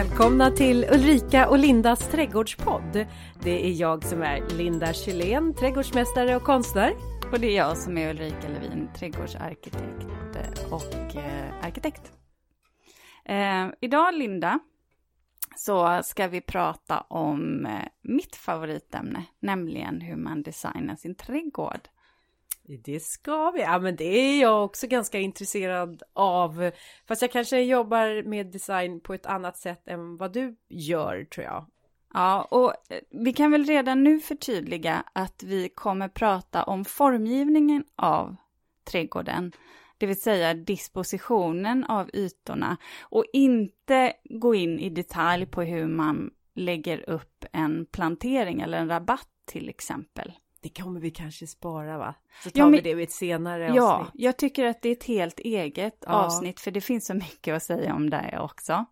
Välkomna till Ulrika och Lindas trädgårdspodd. Det är jag som är Linda Kylén, trädgårdsmästare och konstnär. Och det är jag som är Ulrika Levin, trädgårdsarkitekt och eh, arkitekt. Eh, idag, Linda, så ska vi prata om eh, mitt favoritämne, nämligen hur man designar sin trädgård. Det ska vi. Ja, men det är jag också ganska intresserad av. Fast jag kanske jobbar med design på ett annat sätt än vad du gör, tror jag. Ja, och eh, vi kan väl redan nu förtydliga att vi kommer prata om formgivningen av trädgården, det vill säga dispositionen av ytorna och inte gå in i detalj på hur man lägger upp en plantering eller en rabatt till exempel. Det kommer vi kanske spara va? Så tar ja, men, vi det vid ett senare avsnitt. Ja, jag tycker att det är ett helt eget ja. avsnitt för det finns så mycket att säga om det också.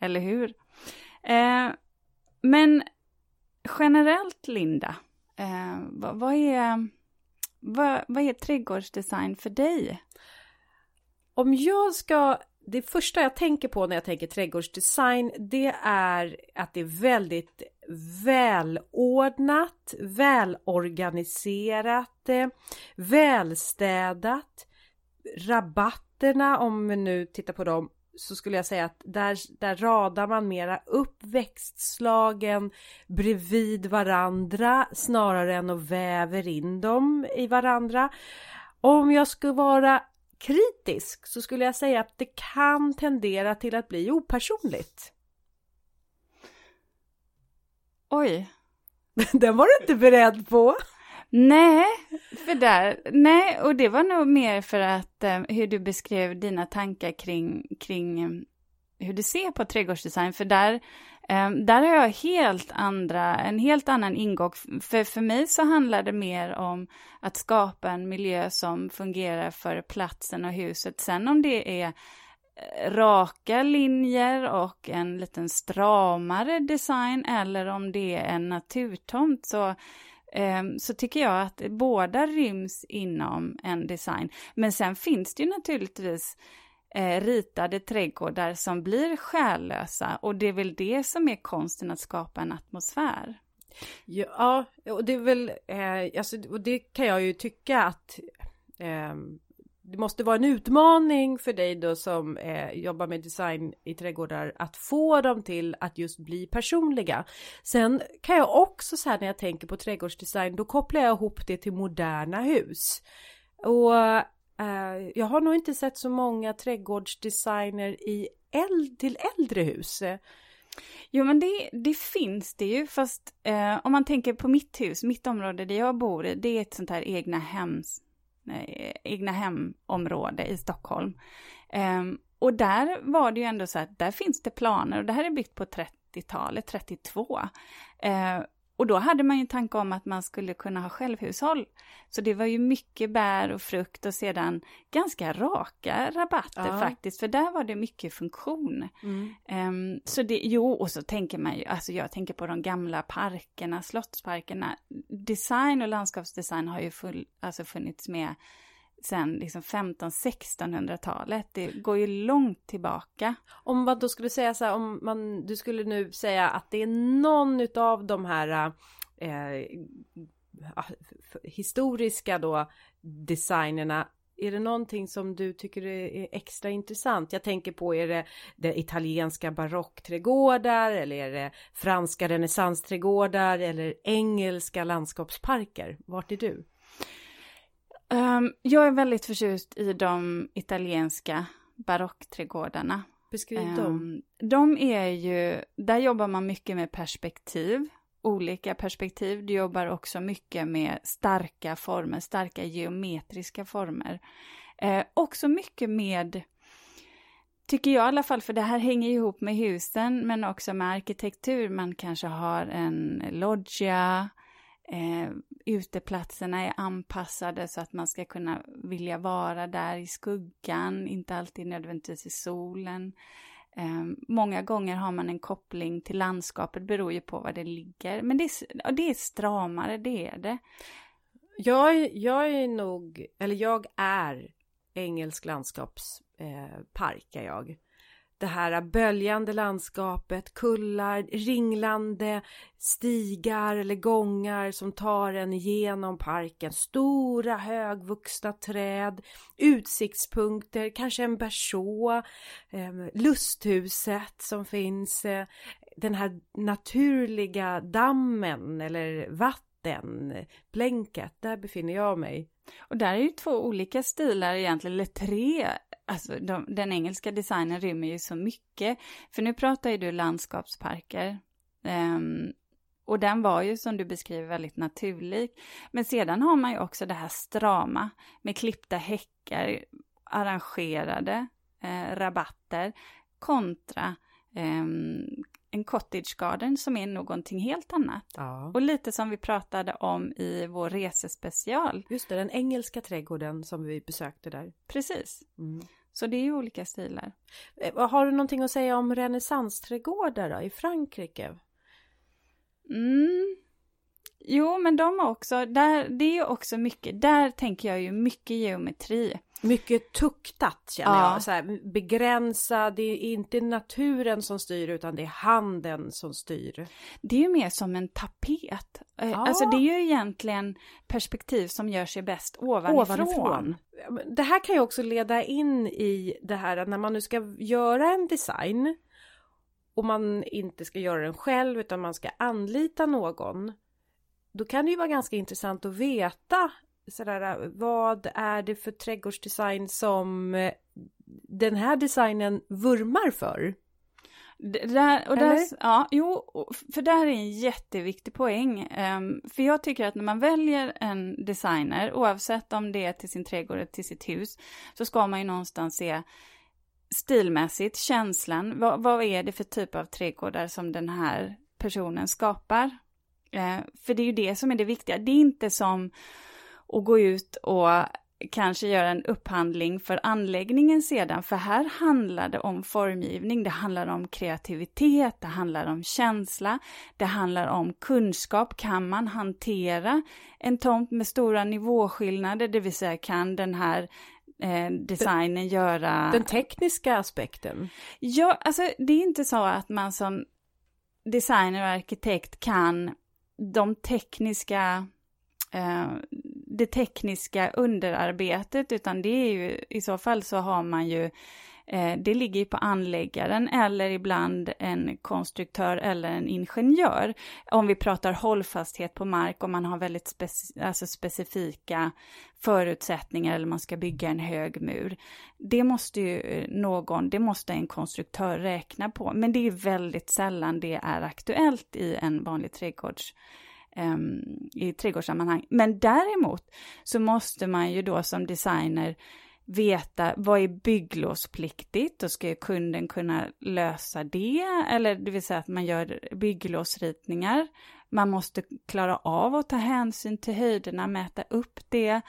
Eller hur? Eh, men generellt Linda, eh, vad, vad, är, vad, vad är trädgårdsdesign för dig? Om jag ska det första jag tänker på när jag tänker trädgårdsdesign det är att det är väldigt välordnat, välorganiserat, eh, välstädat. Rabatterna, om vi nu tittar på dem, så skulle jag säga att där, där radar man mera upp växtslagen bredvid varandra snarare än att väver in dem i varandra. Om jag skulle vara kritisk så skulle jag säga att det kan tendera till att bli opersonligt. Oj. Den var du inte beredd på. Nej, för där, nej, och det var nog mer för att eh, hur du beskrev dina tankar kring, kring eh, hur du ser på trädgårdsdesign, för där, eh, där har jag helt andra, en helt annan ingång. För, för mig så handlar det mer om att skapa en miljö som fungerar för platsen och huset. Sen om det är raka linjer och en liten stramare design eller om det är en naturtomt så, ehm, så tycker jag att båda ryms inom en design. Men sen finns det ju naturligtvis eh, ritade trädgårdar som blir själlösa och det är väl det som är konsten att skapa en atmosfär. Ja, och det är väl, eh, alltså, och det kan jag ju tycka att eh, det måste vara en utmaning för dig då som eh, jobbar med design i trädgårdar att få dem till att just bli personliga. Sen kan jag också så här när jag tänker på trädgårdsdesign, då kopplar jag ihop det till moderna hus. Och eh, jag har nog inte sett så många trädgårdsdesigner i äld till äldre hus. Jo men det, det finns det ju, fast eh, om man tänker på mitt hus, mitt område där jag bor, det är ett sånt här egna hems Eh, egna hemområde i Stockholm. Ehm, och där var det ju ändå så att där finns det planer och det här är byggt på 30-talet, 32. Och då hade man ju en tanke om att man skulle kunna ha självhushåll. Så det var ju mycket bär och frukt och sedan ganska raka rabatter ja. faktiskt, för där var det mycket funktion. Mm. Um, så det, jo, och så tänker man ju, alltså jag tänker på de gamla parkerna, slottsparkerna. Design och landskapsdesign har ju full, alltså funnits med sen liksom 15-1600-talet. Det går ju långt tillbaka. Om man då skulle säga så här, om man, du skulle nu säga att det är någon utav de här eh, ah, historiska då designerna är det någonting som du tycker är extra intressant? Jag tänker på, är det, det italienska barockträdgårdar eller är det franska renässansträdgårdar eller engelska landskapsparker? Vart är du? Um, jag är väldigt förtjust i de italienska barockträdgårdarna. Beskriv um, dem. De är ju, där jobbar man mycket med perspektiv, olika perspektiv. Du jobbar också mycket med starka former, starka geometriska former. Uh, också mycket med Tycker jag i alla fall, för det här hänger ihop med husen men också med arkitektur. Man kanske har en loggia, Eh, uteplatserna är anpassade så att man ska kunna vilja vara där i skuggan, inte alltid nödvändigtvis i solen. Eh, många gånger har man en koppling till landskapet, beror ju på var det ligger. Men det är, det är stramare, det är det. Jag, jag är nog, eller jag är engelsk landskapspark eh, är jag det här böljande landskapet, kullar, ringlande stigar eller gångar som tar en genom parken, stora högvuxna träd, utsiktspunkter, kanske en berså, ehm, lusthuset som finns, eh, den här naturliga dammen eller vatten, blänket, där befinner jag mig. Och där är ju två olika stilar egentligen, eller tre. Alltså de, den engelska designen rymmer ju så mycket. För nu pratar ju du landskapsparker. Um, och den var ju som du beskriver väldigt naturlig. Men sedan har man ju också det här strama med klippta häckar, arrangerade eh, rabatter kontra eh, en cottage garden som är någonting helt annat. Ja. Och lite som vi pratade om i vår resespecial. Just det, den engelska trädgården som vi besökte där. Precis. Mm. Så det är ju olika stilar. Eh, har du någonting att säga om renässansträdgårdar då, i Frankrike? Mm. Jo, men de har också, där, det är ju också mycket, där tänker jag ju mycket geometri. Mycket tuktat känner ja. jag, så här, begränsa, det är inte naturen som styr utan det är handen som styr. Det är ju mer som en tapet. Eh, ja. Alltså det är ju egentligen perspektiv som gör sig bäst ovanifrån. ovanifrån. Det här kan ju också leda in i det här att när man nu ska göra en design och man inte ska göra den själv utan man ska anlita någon. Då kan det ju vara ganska intressant att veta sådär, vad är det för trädgårdsdesign som eh, den här designen vurmar för? Där, och där, ja, jo, för där är en jätteviktig poäng. Um, för jag tycker att när man väljer en designer, oavsett om det är till sin trädgård eller till sitt hus, så ska man ju någonstans se stilmässigt, känslan, vad, vad är det för typ av trädgårdar som den här personen skapar? Eh, för det är ju det som är det viktiga. Det är inte som att gå ut och kanske göra en upphandling för anläggningen sedan, för här handlar det om formgivning, det handlar om kreativitet, det handlar om känsla, det handlar om kunskap, kan man hantera en tomt med stora nivåskillnader, det vill säga kan den här eh, designen den, göra... Den tekniska aspekten? Ja, alltså det är inte så att man som designer och arkitekt kan de tekniska eh, det tekniska underarbetet utan det är ju i så fall så har man ju Eh, det ligger ju på anläggaren eller ibland en konstruktör eller en ingenjör. Om vi pratar hållfasthet på mark och man har väldigt speci alltså specifika förutsättningar eller man ska bygga en hög mur. Det måste ju eh, någon, det måste en konstruktör räkna på, men det är väldigt sällan det är aktuellt i en vanlig trädgårds um, i trädgårdssammanhang. Men däremot så måste man ju då som designer veta vad är bygglovspliktigt, då ska ju kunden kunna lösa det, eller det vill säga att man gör bygglovsritningar. Man måste klara av att ta hänsyn till höjderna, mäta upp det.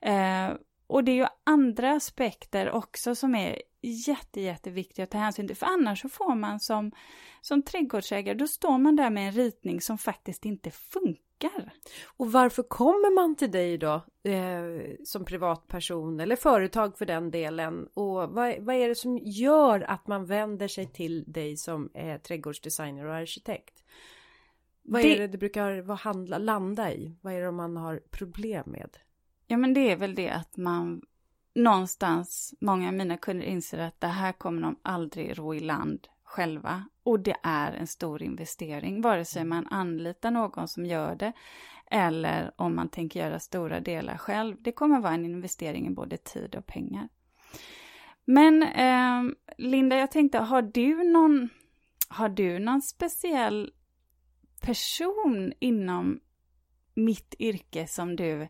Eh, och det är ju andra aspekter också som är jätte, jätteviktiga att ta hänsyn till, för annars så får man som, som trädgårdsägare, då står man där med en ritning som faktiskt inte funkar. Och varför kommer man till dig då eh, som privatperson eller företag för den delen? Och vad, vad är det som gör att man vänder sig till dig som eh, trädgårdsdesigner och arkitekt? Vad det... är det det brukar vad handla, landa i? Vad är det man har problem med? Ja men det är väl det att man någonstans, många av mina kunder inser att det här kommer de aldrig ro i land själva. Och det är en stor investering, vare sig man anlitar någon som gör det eller om man tänker göra stora delar själv. Det kommer vara en investering i både tid och pengar. Men eh, Linda, jag tänkte, har du någon, har du någon speciell person inom mitt yrke som du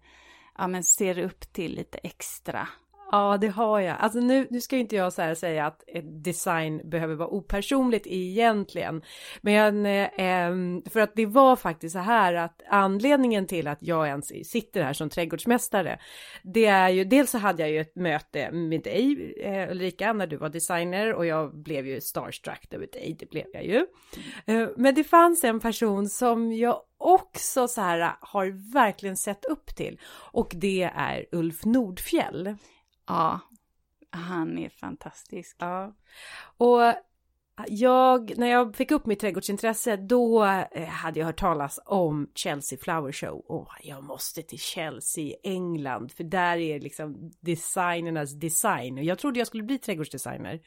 ja, men ser upp till lite extra? Ja, det har jag. Alltså nu, nu ska inte jag så här säga att eh, design behöver vara opersonligt egentligen. Men eh, för att det var faktiskt så här att anledningen till att jag ens sitter här som trädgårdsmästare. Det är ju dels så hade jag ju ett möte med dig eh, Ulrika när du var designer och jag blev ju starstruck över dig. Det blev jag ju. Eh, men det fanns en person som jag också så här har verkligen sett upp till och det är Ulf Nordfjell. Ja, han är fantastisk. Ja. Och Jag, när jag fick upp mitt trädgårdsintresse, då eh, hade jag hört talas om Chelsea Flower Show. Och jag måste till Chelsea i England, för där är liksom designernas design. Och jag trodde jag skulle bli trädgårdsdesigner.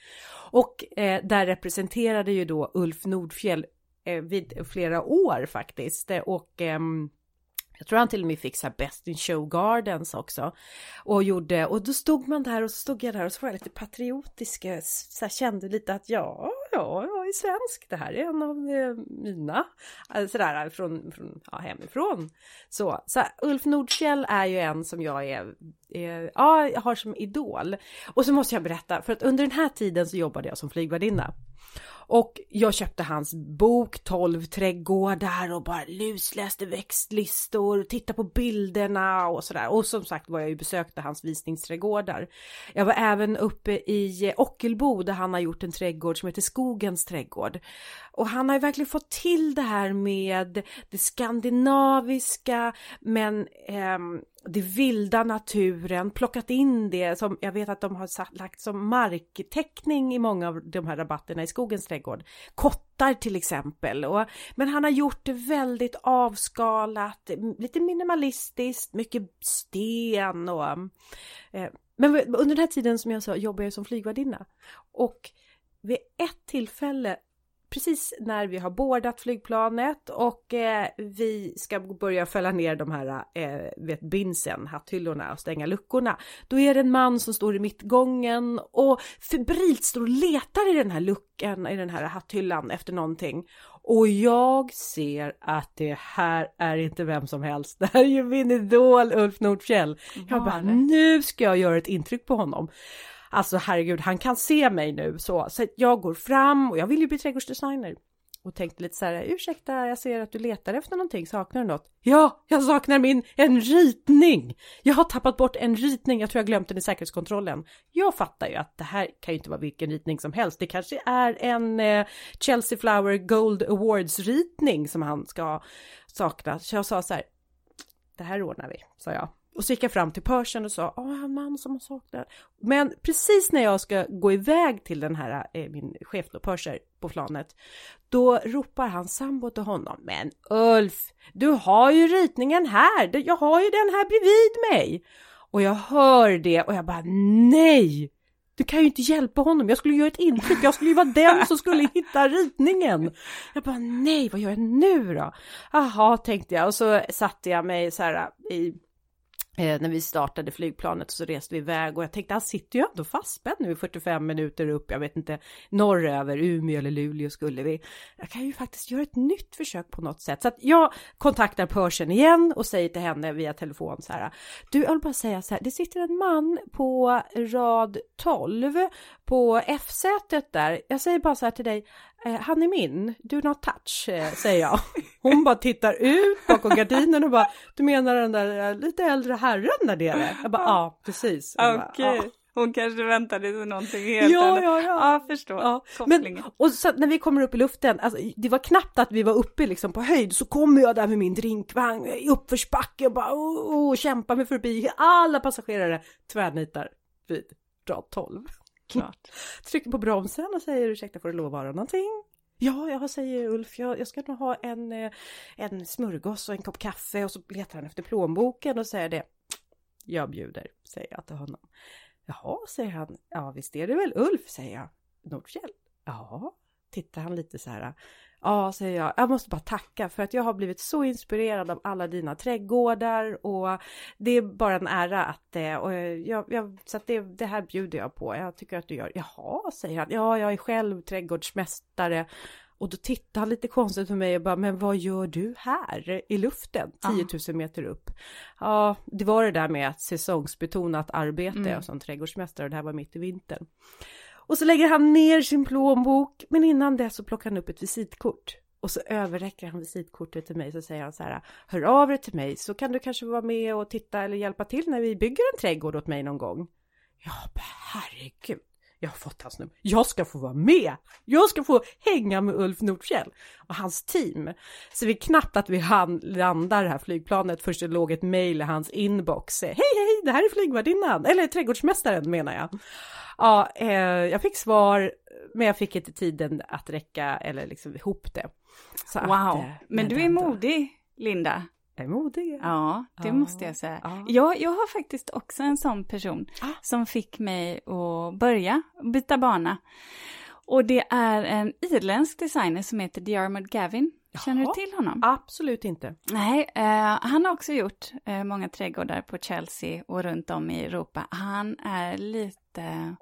Och eh, där representerade ju då Ulf Nordfjell eh, vid flera år faktiskt. Och eh, jag tror han till och med fick så här Best in Show Gardens också. Och gjorde, och då stod man där och så stod jag där och så var jag lite patriotisk. Så här, kände lite att ja, ja, jag är svensk. Det här är en av eh, mina. Eh, Sådär från, från ja, hemifrån. Så, så här, Ulf Nordkjell är ju en som jag är, är, ja, jag har som idol. Och så måste jag berätta, för att under den här tiden så jobbade jag som flygvärdinna. Och jag köpte hans bok 12 trädgårdar och bara lusläste växtlistor, tittade på bilderna och sådär. Och som sagt var jag ju besökte hans visningsträdgårdar. Jag var även uppe i Ockelbo där han har gjort en trädgård som heter Skogens trädgård. Och han har ju verkligen fått till det här med det skandinaviska men eh, det vilda naturen, plockat in det som jag vet att de har satt, lagt som marktäckning i många av de här rabatterna i skogens trädgård. Kottar till exempel. Och, men han har gjort det väldigt avskalat, lite minimalistiskt, mycket sten och eh, men under den här tiden som jag sa jobbar jag som flygvärdinna och vid ett tillfälle precis när vi har bordat flygplanet och eh, vi ska börja fälla ner de här eh, vet, binsen, hatthyllorna och stänga luckorna. Då är det en man som står i mittgången och febrilt står och letar i den här luckan, i den här hatthyllan efter någonting. Och jag ser att det här är inte vem som helst. Det här är ju min idol Ulf Nordfjell. Jag bara, nu ska jag göra ett intryck på honom. Alltså herregud, han kan se mig nu så. Så jag går fram och jag vill ju bli trädgårdsdesigner. Och tänkte lite så här, ursäkta, jag ser att du letar efter någonting, saknar du något? Ja, jag saknar min, en ritning! Jag har tappat bort en ritning, jag tror jag glömt den i säkerhetskontrollen. Jag fattar ju att det här kan ju inte vara vilken ritning som helst, det kanske är en eh, Chelsea Flower Gold Awards ritning som han ska sakna. Så jag sa så här, det här ordnar vi, sa jag. Och så gick jag fram till Persian och sa, åh, en man som har saknat. Men precis när jag ska gå iväg till den här, eh, min chef då, Perser, på planet, då ropar han sambo till honom, men Ulf, du har ju ritningen här, jag har ju den här bredvid mig. Och jag hör det och jag bara, nej! Du kan ju inte hjälpa honom, jag skulle göra ett intryck, jag skulle ju vara den som skulle hitta ritningen. Jag bara, nej, vad gör jag nu då? Jaha, tänkte jag och så satte jag mig så här i Eh, när vi startade flygplanet så reste vi iväg och jag tänkte han sitter ju ändå fastspänd nu 45 minuter upp, jag vet inte, norröver, Umeå eller Luleå skulle vi. Jag kan ju faktiskt göra ett nytt försök på något sätt. Så att jag kontaktar Persian igen och säger till henne via telefon så här. Du, jag vill bara säga så här, det sitter en man på rad 12 på F-sätet där. Jag säger bara så här till dig, han är min, do not touch, eh, säger jag. Hon bara tittar ut bakom gardinen och bara, du menar den där eh, lite äldre herren där nere? Jag bara, ja, precis. Okej. Okay. Ja. Hon kanske väntade sig någonting helt Ja, ja, ja. Ja, förstår. Ja. Men, och så när vi kommer upp i luften, alltså, det var knappt att vi var uppe liksom på höjd, så kommer jag där med min drinkvagn i uppförsbacke och bara oh, oh, kämpar mig förbi alla passagerare tvärnitar vid rad 12. Klart. Trycker på bromsen och säger ursäkta får det lov att vara någonting? Ja, jag säger Ulf, jag, jag ska nog ha en, eh, en smörgås och en kopp kaffe och så letar han efter plånboken och säger det. Jag bjuder, säger jag till honom. Jaha, säger han. Ja, visst är det väl Ulf, säger jag. Nordfjäll? Ja, tittar han lite så här. Ja, säger jag. Jag måste bara tacka för att jag har blivit så inspirerad av alla dina trädgårdar och det är bara en ära att och jag, jag, så att det, det här bjuder jag på. Jag tycker att du gör. Jaha, säger han. Ja, jag är själv trädgårdsmästare och då tittar han lite konstigt på mig och bara, men vad gör du här i luften 10 000 meter upp? Ja, det var det där med att säsongsbetonat arbete mm. som trädgårdsmästare och det här var mitt i vintern. Och så lägger han ner sin plånbok, men innan det så plockar han upp ett visitkort. Och så överräcker han visitkortet till mig så säger han så här, hör av dig till mig så kan du kanske vara med och titta eller hjälpa till när vi bygger en trädgård åt mig någon gång. Ja, herregud, jag har fått hans nummer. Jag ska få vara med! Jag ska få hänga med Ulf Nordfjell och hans team. Så vi knappt att vi hann landa det här flygplanet först det låg ett mejl i hans inbox. Hej hej, det här är flygvärdinnan, eller trädgårdsmästaren menar jag. Ja, eh, jag fick svar men jag fick inte tiden att räcka eller liksom ihop det. Så wow, att, eh, men du är modig, Linda. Är modig. Ja, det ja. måste jag säga. Ja. Jag, jag har faktiskt också en sån person ah. som fick mig att börja byta bana. Och det är en irländsk designer som heter Diarmid Gavin. Känner Jaha. du till honom? Absolut inte. Nej, eh, han har också gjort eh, många trädgårdar på Chelsea och runt om i Europa. Han är lite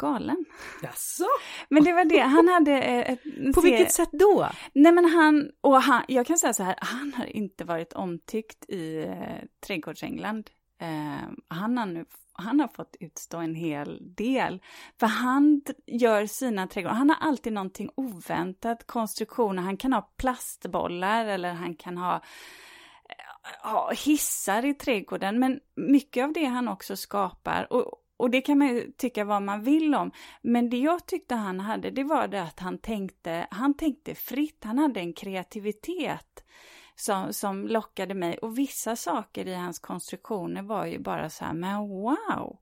galen. Jaså? Men det var det, han hade eh, ett... På serie... vilket sätt då? Nej men han, och han, jag kan säga så här, han har inte varit omtyckt i eh, trädgårdsengland. Eh, han har nu han har fått utstå en hel del. För han gör sina trädgårdar, han har alltid någonting oväntat, konstruktioner, han kan ha plastbollar eller han kan ha ja, hissar i trädgården, men mycket av det han också skapar, och, och det kan man ju tycka vad man vill om, men det jag tyckte han hade, det var det att han tänkte, han tänkte fritt, han hade en kreativitet som, som lockade mig. Och vissa saker i hans konstruktioner var ju bara så här, men wow!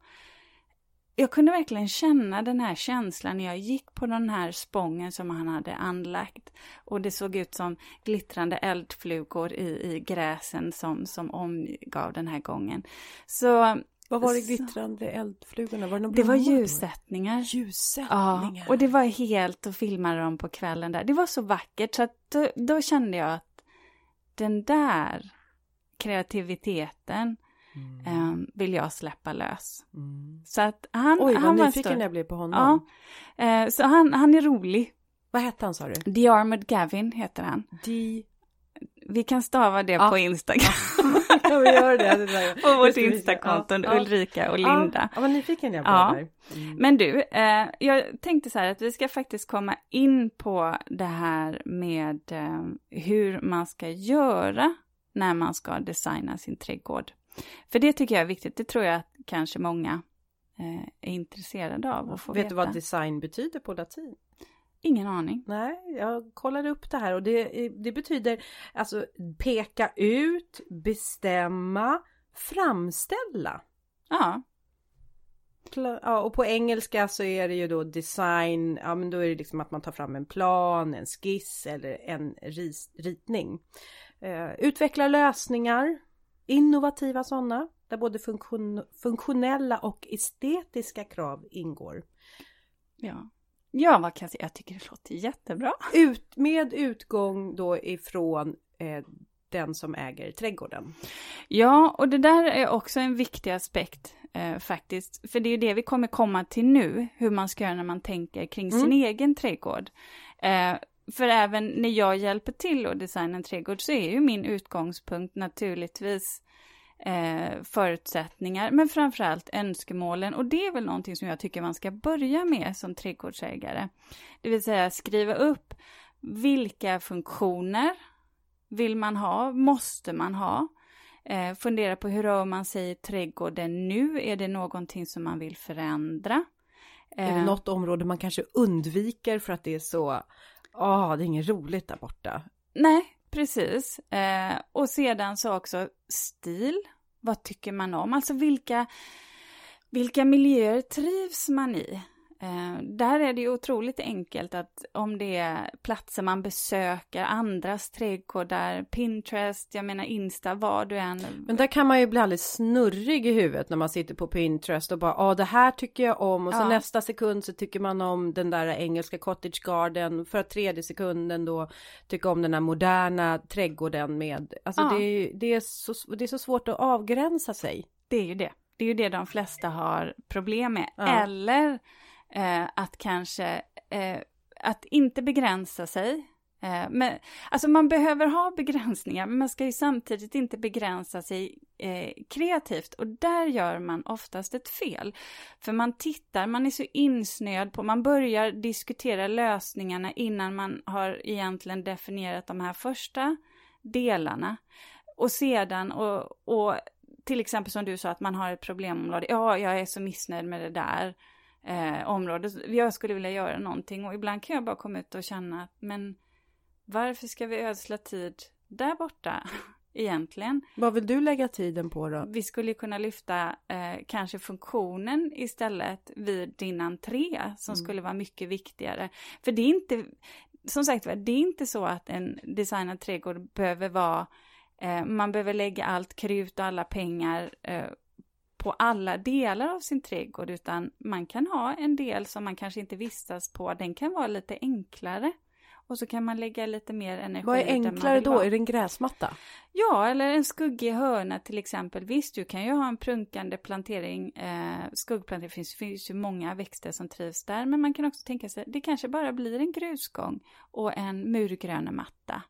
Jag kunde verkligen känna den här känslan när jag gick på den här spången som han hade anlagt. Och det såg ut som glittrande eldflugor i, i gräsen som, som omgav den här gången. Så vad var det glittrande eldflugorna? Var det, det var ljussättningar. Ljussättningar. Ja, och det var helt att filma dem på kvällen där. Det var så vackert så att då, då kände jag att den där kreativiteten mm. um, vill jag släppa lös. Mm. Så att han... Oj, vad han nyfiken jag blir på honom. Ja, uh, så han, han är rolig. Vad hette han sa du? Diarmid Gavin heter han. Di... Vi kan stava det ja. på Instagram. ja, vi gör det. på vårt Instakonto, ja. Ulrika och Linda. Ja, vad nyfiken jag blev ja. Mm. Men du, eh, jag tänkte så här att vi ska faktiskt komma in på det här med eh, hur man ska göra när man ska designa sin trädgård. För det tycker jag är viktigt, det tror jag att kanske många eh, är intresserade av att få Vet veta. du vad design betyder på latin? Ingen aning. Nej, jag kollade upp det här och det, det betyder alltså peka ut, bestämma, framställa. Ja. Ja, och på engelska så är det ju då design, ja men då är det liksom att man tar fram en plan, en skiss eller en ris, ritning. Uh, utveckla lösningar, innovativa sådana, där både funktion, funktionella och estetiska krav ingår. Ja. Ja, vad kan jag säga? Jag tycker det låter jättebra. Ut, med utgång då ifrån eh, den som äger trädgården. Ja, och det där är också en viktig aspekt eh, faktiskt. För det är ju det vi kommer komma till nu, hur man ska göra när man tänker kring sin mm. egen trädgård. Eh, för även när jag hjälper till att designa en trädgård så är ju min utgångspunkt naturligtvis eh, förutsättningar, men framförallt önskemålen. Och det är väl någonting som jag tycker man ska börja med som trädgårdsägare. Det vill säga skriva upp vilka funktioner vill man ha, måste man ha? Eh, fundera på hur rör man sig i trädgården nu? Är det någonting som man vill förändra? Eh, är det eh, något område man kanske undviker för att det är så, ja, oh, det är inget roligt där borta? Nej, Precis. Eh, och sedan så också stil. Vad tycker man om? Alltså vilka, vilka miljöer trivs man i? Eh, där är det ju otroligt enkelt att om det är platser man besöker, andras trädgårdar, Pinterest, jag menar Insta, vad du än... Men där kan man ju bli alldeles snurrig i huvudet när man sitter på Pinterest och bara, ja det här tycker jag om och så ja. nästa sekund så tycker man om den där engelska cottage garden för att tredje sekunden då tycka om den här moderna trädgården med, alltså ja. det, det, är så, det är så svårt att avgränsa sig. Det är ju det. Det är ju det de flesta har problem med. Ja. Eller eh, att kanske, eh, att inte begränsa sig. Eh, men, alltså man behöver ha begränsningar, men man ska ju samtidigt inte begränsa sig eh, kreativt. Och där gör man oftast ett fel. För man tittar, man är så insnöad på, man börjar diskutera lösningarna innan man har egentligen definierat de här första delarna. Och sedan, och, och till exempel som du sa, att man har ett problemområde. Ja, jag är så missnöjd med det där eh, område. Jag skulle vilja göra någonting och ibland kan jag bara komma ut och känna att men varför ska vi ödsla tid där borta? egentligen. Vad vill du lägga tiden på då? Vi skulle kunna lyfta eh, kanske funktionen istället vid din entré som mm. skulle vara mycket viktigare. För det är inte, som sagt det är inte så att en designad trädgård behöver vara, eh, man behöver lägga allt krut och alla pengar eh, på alla delar av sin trädgård utan man kan ha en del som man kanske inte vistas på, den kan vara lite enklare. Och så kan man lägga lite mer energi. Vad är enklare då? Vara. Är det en gräsmatta? Ja, eller en skuggig hörna till exempel. Visst, du kan ju ha en prunkande plantering, eh, skuggplantering, det finns, finns ju många växter som trivs där, men man kan också tänka sig, det kanske bara blir en grusgång och en murgrönematta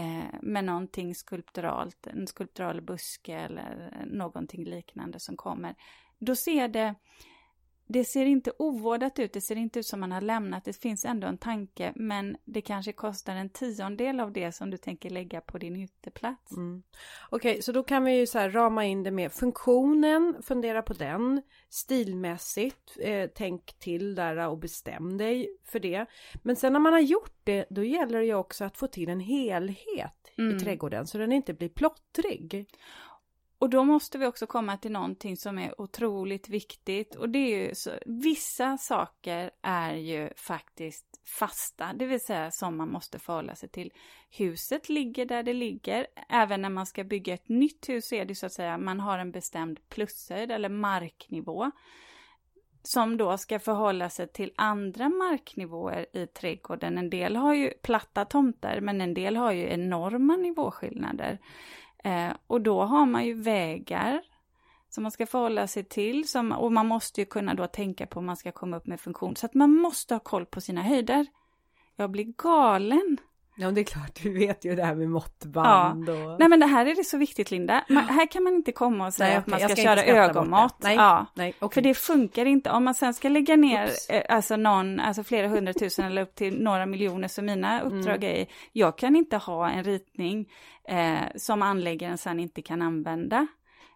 Eh, med någonting skulpturalt, en skulptural buske eller någonting liknande som kommer. Då ser det det ser inte ovårdat ut, det ser inte ut som man har lämnat, det finns ändå en tanke, men det kanske kostar en tiondel av det som du tänker lägga på din uteplats. Mm. Okej, okay, så då kan vi ju så här rama in det med funktionen, fundera på den, stilmässigt, eh, tänk till där och bestäm dig för det. Men sen när man har gjort det, då gäller det ju också att få till en helhet mm. i trädgården så den inte blir plottrig. Och då måste vi också komma till någonting som är otroligt viktigt och det är ju så, vissa saker är ju faktiskt fasta, det vill säga som man måste förhålla sig till. Huset ligger där det ligger, även när man ska bygga ett nytt hus så är det så att säga, man har en bestämd plushöjd eller marknivå som då ska förhålla sig till andra marknivåer i trädgården. En del har ju platta tomter men en del har ju enorma nivåskillnader. Eh, och då har man ju vägar som man ska förhålla sig till som, och man måste ju kunna då tänka på om man ska komma upp med funktion. Så att man måste ha koll på sina höjder. Jag blir galen Ja, det är klart, du vet ju det här med måttband ja. och... Nej, men det här är det så viktigt, Linda. Man, här kan man inte komma och säga nej, att man ska, ska köra ögonmått. Nej, ja. nej, okay. För det funkar inte. Om man sen ska lägga ner eh, alltså någon, alltså flera hundratusen eller upp till några miljoner som mina mm. uppdrag mm. är, jag kan inte ha en ritning eh, som anläggaren sen inte kan använda.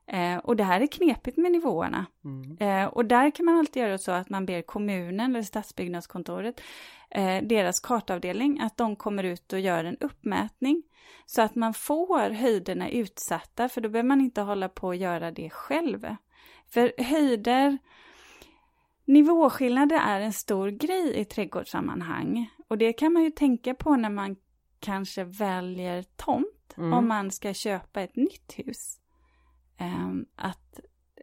Eh, och det här är knepigt med nivåerna. Mm. Eh, och där kan man alltid göra så att man ber kommunen eller stadsbyggnadskontoret, eh, deras kartavdelning, att de kommer ut och gör en uppmätning. Så att man får höjderna utsatta, för då behöver man inte hålla på och göra det själv. För höjder, nivåskillnader är en stor grej i trädgårdssammanhang. Och det kan man ju tänka på när man kanske väljer tomt, mm. om man ska köpa ett nytt hus. Ehm, att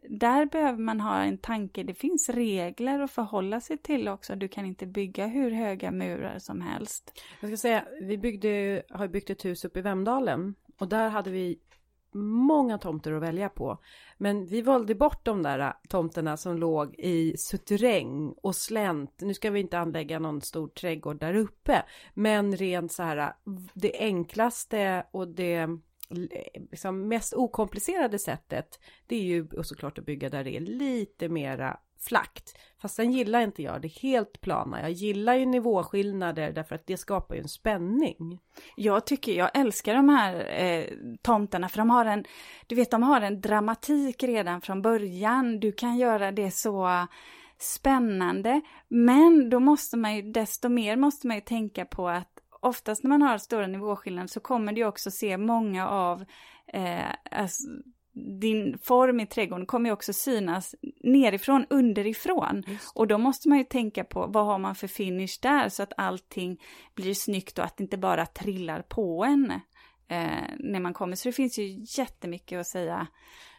där behöver man ha en tanke, det finns regler att förhålla sig till också. Du kan inte bygga hur höga murar som helst. Jag ska säga, vi byggde, har byggt ett hus uppe i Vemdalen och där hade vi många tomter att välja på. Men vi valde bort de där tomterna som låg i suterräng och slänt. Nu ska vi inte anlägga någon stor trädgård där uppe, men rent så här det enklaste och det liksom mest okomplicerade sättet det är ju såklart att bygga där det är lite mera flackt. Fast sen gillar inte jag det helt plana. Jag gillar ju nivåskillnader därför att det skapar ju en spänning. Jag tycker, jag älskar de här eh, tomterna för de har en, du vet de har en dramatik redan från början. Du kan göra det så spännande. Men då måste man ju, desto mer måste man ju tänka på att oftast när man har stora nivåskillnader så kommer du också se många av eh, alltså, din form i trädgården kommer ju också synas nerifrån, underifrån. Och då måste man ju tänka på vad har man för finish där så att allting blir snyggt och att det inte bara trillar på en eh, när man kommer. Så det finns ju jättemycket att säga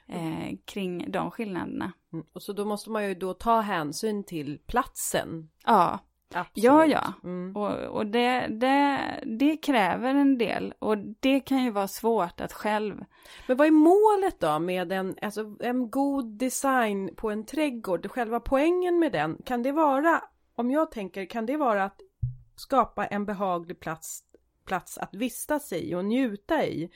eh, kring de skillnaderna. Mm. Och så då måste man ju då ta hänsyn till platsen. Ja. Absolut. Ja, ja. Mm. Och, och det, det, det kräver en del och det kan ju vara svårt att själv. Men vad är målet då med en, alltså en god design på en trädgård? Själva poängen med den, kan det vara, om jag tänker, kan det vara att skapa en behaglig plats, plats att vistas i och njuta i?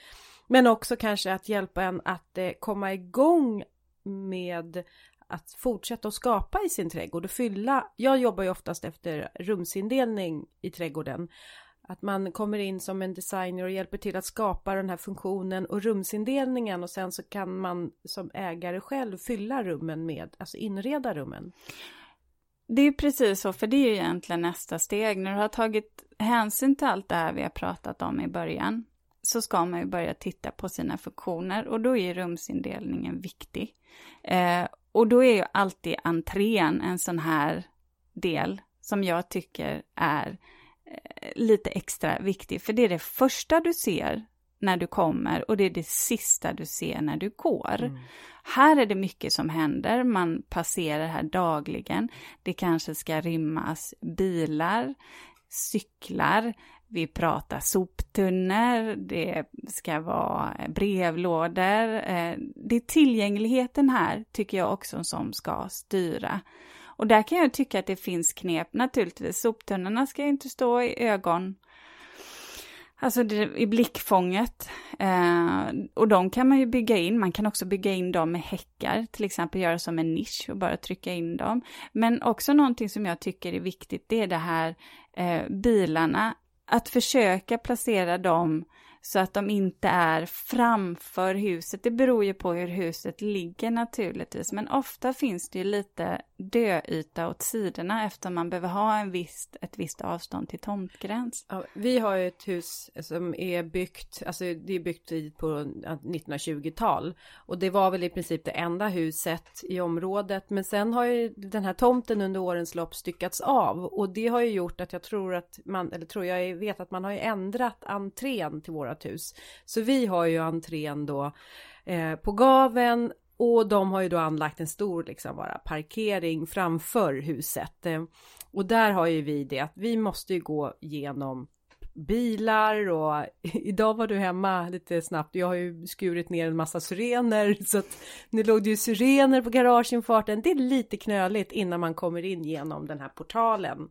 Men också kanske att hjälpa en att eh, komma igång med att fortsätta att skapa i sin trädgård och fylla. Jag jobbar ju oftast efter rumsindelning i trädgården. Att man kommer in som en designer och hjälper till att skapa den här funktionen och rumsindelningen och sen så kan man som ägare själv fylla rummen med, alltså inreda rummen. Det är precis så, för det är ju egentligen nästa steg. När du har tagit hänsyn till allt det här vi har pratat om i början så ska man ju börja titta på sina funktioner och då är rumsindelningen viktig. Eh, och då är ju alltid entrén en sån här del som jag tycker är eh, lite extra viktig, för det är det första du ser när du kommer och det är det sista du ser när du går. Mm. Här är det mycket som händer, man passerar här dagligen. Det kanske ska rymmas bilar, cyklar, vi pratar soptunnor, det ska vara brevlådor. Eh, det är tillgängligheten här tycker jag också som ska styra. Och där kan jag tycka att det finns knep naturligtvis. Soptunnorna ska inte stå i ögon Alltså i blickfånget. Eh, och de kan man ju bygga in. Man kan också bygga in dem med häckar, till exempel göra som en nisch och bara trycka in dem. Men också någonting som jag tycker är viktigt, det är det här eh, bilarna. Att försöka placera dem så att de inte är framför huset. Det beror ju på hur huset ligger naturligtvis, men ofta finns det ju lite döyta åt sidorna eftersom man behöver ha en viss ett visst avstånd till tomtgräns. Ja, vi har ju ett hus som är byggt, alltså det är byggt på 1920-tal och det var väl i princip det enda huset i området. Men sen har ju den här tomten under årens lopp styckats av och det har ju gjort att jag tror att man, eller tror jag vet att man har ju ändrat entrén till vår vårt hus. Så vi har ju entrén då eh, på gaven och de har ju då anlagt en stor liksom bara parkering framför huset. Eh, och där har ju vi det att vi måste ju gå genom bilar och idag var du hemma lite snabbt. Jag har ju skurit ner en massa syrener så att nu låg det ju syrener på garageinfarten. Det är lite knöligt innan man kommer in genom den här portalen.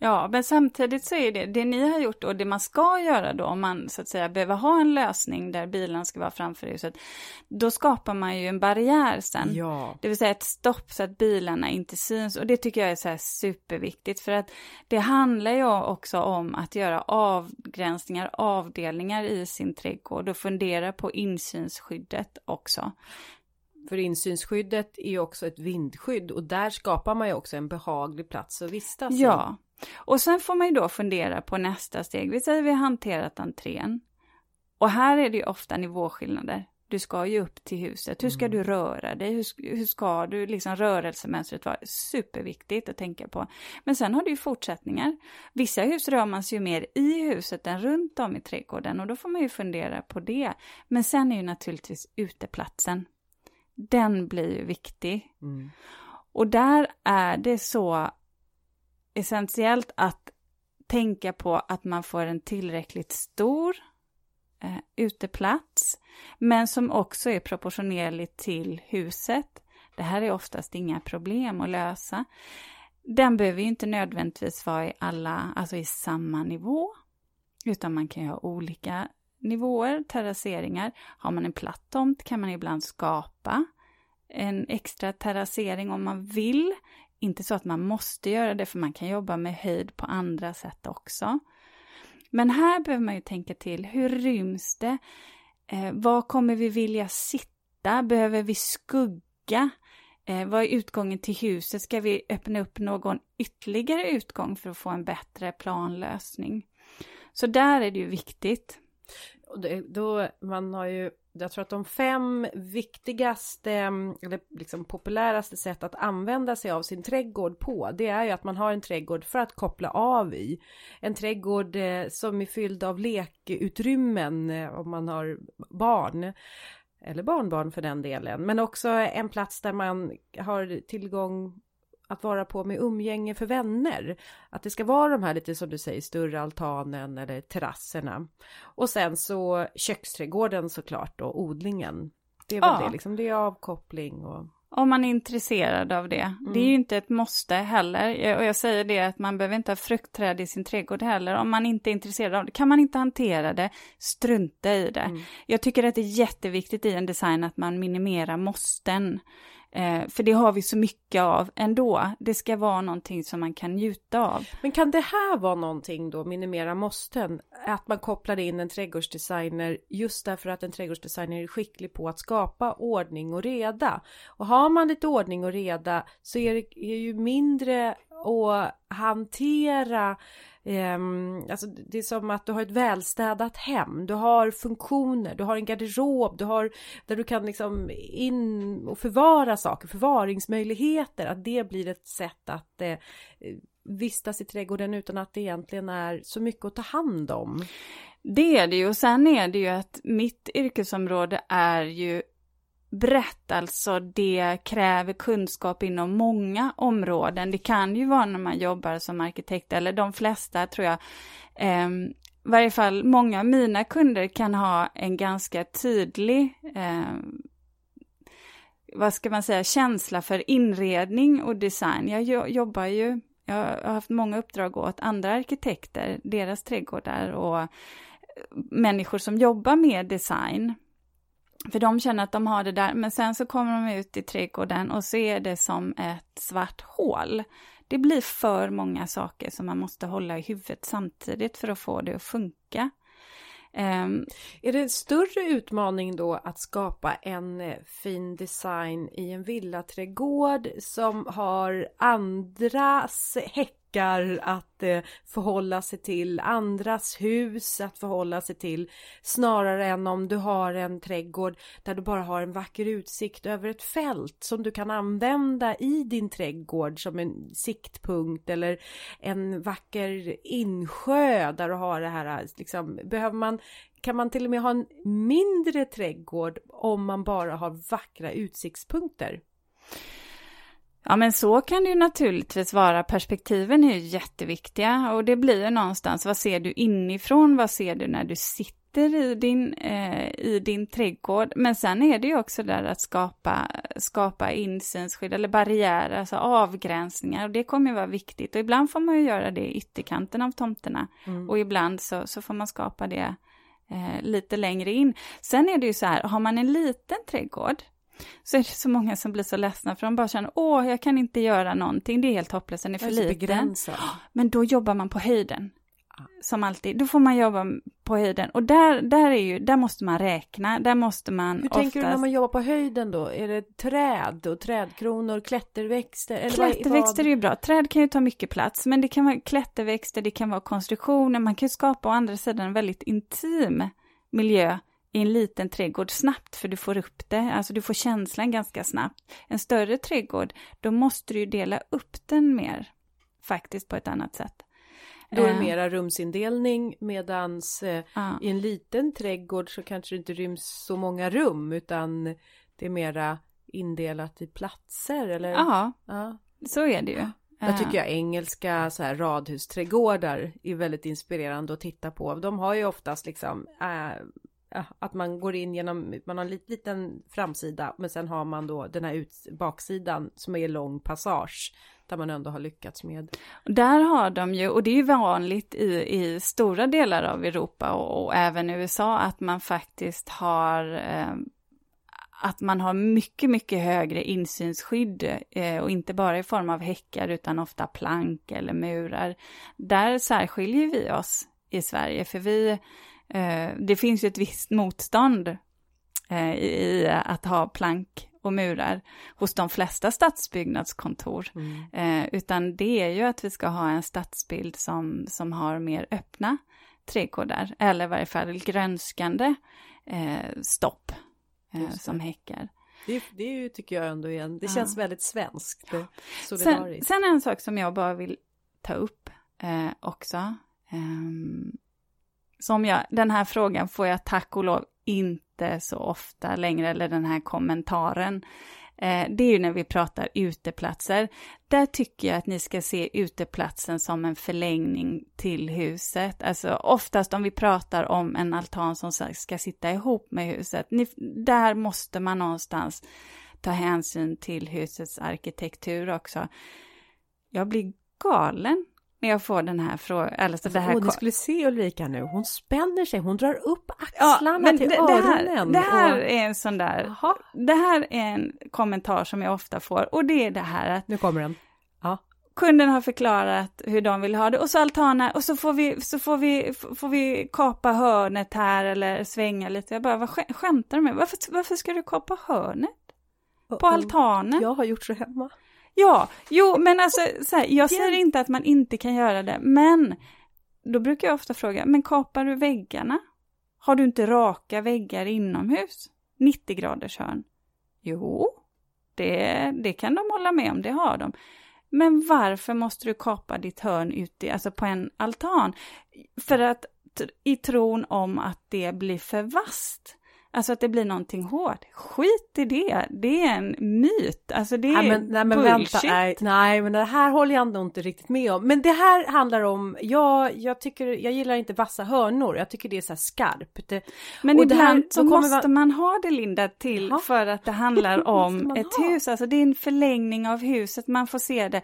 Ja, men samtidigt så är det, det ni har gjort och det man ska göra då om man så att säga behöver ha en lösning där bilen ska vara framför huset, då skapar man ju en barriär sen. Ja. Det vill säga ett stopp så att bilarna inte syns och det tycker jag är så superviktigt för att det handlar ju också om att göra avgränsningar, avdelningar i sin trädgård och fundera på insynsskyddet också. För insynsskyddet är ju också ett vindskydd och där skapar man ju också en behaglig plats att vistas. Ja, och sen får man ju då fundera på nästa steg. Vi säger vi har hanterat entrén. Och här är det ju ofta nivåskillnader. Du ska ju upp till huset. Hur ska mm. du röra dig? Hur, hur ska du, liksom rörelsemönstret vara superviktigt att tänka på. Men sen har du ju fortsättningar. Vissa hus rör man sig ju mer i huset än runt om i trädgården och då får man ju fundera på det. Men sen är ju naturligtvis uteplatsen. Den blir ju viktig. Mm. Och där är det så essentiellt att tänka på att man får en tillräckligt stor eh, uteplats, men som också är proportionerlig till huset. Det här är oftast inga problem att lösa. Den behöver ju inte nödvändigtvis vara i alla, alltså i samma nivå, utan man kan ju ha olika nivåer, terrasseringar. Har man en platt tomt kan man ibland skapa en extra terrassering om man vill inte så att man måste göra det, för man kan jobba med höjd på andra sätt också. Men här behöver man ju tänka till, hur ryms det? Eh, var kommer vi vilja sitta? Behöver vi skugga? Eh, vad är utgången till huset? Ska vi öppna upp någon ytterligare utgång för att få en bättre planlösning? Så där är det ju viktigt. Och det, då, man har ju jag tror att de fem viktigaste mm, eller liksom populäraste sätt att använda sig av sin trädgård på det är ju att man har en trädgård för att koppla av i. En trädgård eh, som är fylld av lekutrymmen eh, om man har barn eller barnbarn för den delen men också en plats där man har tillgång att vara på med umgänge för vänner. Att det ska vara de här lite som du säger större altanen eller terrasserna. Och sen så köksträdgården såklart och odlingen. Det är väl ja. det liksom, det är avkoppling och om man är intresserad av det. Mm. Det är ju inte ett måste heller. Och jag säger det att man behöver inte ha fruktträd i sin trädgård heller. Om man inte är intresserad av det, kan man inte hantera det, strunta i det. Mm. Jag tycker att det är jätteviktigt i en design att man minimerar måsten. Eh, för det har vi så mycket av ändå. Det ska vara någonting som man kan njuta av. Men kan det här vara någonting då, minimera måsten? Att man kopplar in en trädgårdsdesigner just därför att en trädgårdsdesigner är skicklig på att skapa ordning och reda. Och har man lite ordning och reda så är det är ju mindre att hantera Ehm, alltså det är som att du har ett välstädat hem. Du har funktioner, du har en garderob, du har där du kan liksom in och förvara saker, förvaringsmöjligheter. Att det blir ett sätt att eh, vistas i trädgården utan att det egentligen är så mycket att ta hand om. Det är det ju och sen är det ju att mitt yrkesområde är ju brett, alltså det kräver kunskap inom många områden. Det kan ju vara när man jobbar som arkitekt, eller de flesta tror jag. Eh, I varje fall många av mina kunder kan ha en ganska tydlig, eh, vad ska man säga, känsla för inredning och design. Jag jobbar ju, jag har haft många uppdrag åt andra arkitekter, deras trädgårdar och eh, människor som jobbar med design. För de känner att de har det där, men sen så kommer de ut i trädgården och ser det som ett svart hål. Det blir för många saker som man måste hålla i huvudet samtidigt för att få det att funka. Um, är det en större utmaning då att skapa en eh, fin design i en villaträdgård som har andras häck backar, att eh, förhålla sig till, andras hus att förhålla sig till snarare än om du har en trädgård där du bara har en vacker utsikt över ett fält som du kan använda i din trädgård som en siktpunkt eller en vacker insjö där du har det här liksom behöver man kan man till och med ha en mindre trädgård om man bara har vackra utsiktspunkter? Ja men så kan det ju naturligtvis vara. Perspektiven är ju jätteviktiga och det blir ju någonstans, vad ser du inifrån, vad ser du när du sitter i din, eh, i din trädgård. Men sen är det ju också där att skapa, skapa insynsskydd eller barriärer, alltså avgränsningar och det kommer ju vara viktigt. Och ibland får man ju göra det i ytterkanten av tomterna mm. och ibland så, så får man skapa det eh, lite längre in. Sen är det ju så här, har man en liten trädgård så är det så många som blir så ledsna för de bara känner åh, jag kan inte göra någonting, det är helt hopplöst, den är för liten. Begränsad. Men då jobbar man på höjden. Som alltid, då får man jobba på höjden och där, där, är ju, där måste man räkna, där måste man Hur oftast... tänker du när man jobbar på höjden då? Är det träd och trädkronor, klätterväxter? Eller klätterväxter vad... är ju bra, träd kan ju ta mycket plats, men det kan vara klätterväxter, det kan vara konstruktioner, man kan ju skapa å andra sidan en väldigt intim miljö i en liten trädgård snabbt, för du får upp det, alltså du får känslan ganska snabbt. En större trädgård, då måste du ju dela upp den mer, faktiskt på ett annat sätt. Då är det eh. mera rumsindelning medans eh, ja. i en liten trädgård så kanske det inte ryms så många rum utan det är mera indelat i platser eller? Ja, ja. så är det ju. Jag tycker jag engelska så här radhusträdgårdar är väldigt inspirerande att titta på. De har ju oftast liksom äh, ja, att man går in genom, man har en liten framsida men sen har man då den här ut, baksidan som är lång passage där man ändå har lyckats med. Där har de ju, och det är ju vanligt i, i stora delar av Europa och, och även USA, att man faktiskt har eh, att man har mycket, mycket högre insynsskydd eh, och inte bara i form av häckar utan ofta plank eller murar. Där särskiljer vi oss i Sverige för vi det finns ju ett visst motstånd eh, i att ha plank och murar hos de flesta stadsbyggnadskontor. Mm. Eh, utan det är ju att vi ska ha en stadsbild som, som har mer öppna trädgårdar, eller i varje fall grönskande stopp som häckar. Det, det är ju, tycker jag ändå igen, det ja. känns väldigt svenskt. Ja. Sen, sen, en sak som jag bara vill ta upp eh, också. Um, som jag, den här frågan får jag tack och lov inte så ofta längre, eller den här kommentaren. Eh, det är ju när vi pratar uteplatser. Där tycker jag att ni ska se uteplatsen som en förlängning till huset. Alltså oftast om vi pratar om en altan som ska sitta ihop med huset, där måste man någonstans ta hänsyn till husets arkitektur också. Jag blir galen när jag får den här frågan. Alltså det här oh, ni skulle se Ulrika nu, hon spänner sig, hon drar upp axlarna ja, till det, öronen. Det här, det här är en sån där, Aha. det här är en kommentar som jag ofta får och det är det här att... Nu kommer den. Ja. Kunden har förklarat hur de vill ha det och så altaner och så får vi, så får vi, får vi kapa hörnet här eller svänga lite. Jag bara, vad skämtar du med? Varför, varför ska du kapa hörnet? På altanen? Jag har gjort så hemma. Ja, jo men alltså så här, jag säger inte att man inte kan göra det, men då brukar jag ofta fråga, men kapar du väggarna? Har du inte raka väggar inomhus? 90 graders hörn? Jo, det, det kan de hålla med om, det har de. Men varför måste du kapa ditt hörn ute, alltså på en altan? För att i tron om att det blir för vasst. Alltså att det blir någonting hårt. Skit i det, det är en myt. Alltså det är nej, men, nej, men bullshit. Vänta, nej, nej, men det här håller jag ändå inte riktigt med om. Men det här handlar om, jag, jag tycker, jag gillar inte vassa hörnor. Jag tycker det är så här skarpt. Men och ibland här, så måste man... man ha det Linda till ja. för att det handlar om ett ha? hus. Alltså det är en förlängning av huset, man får se det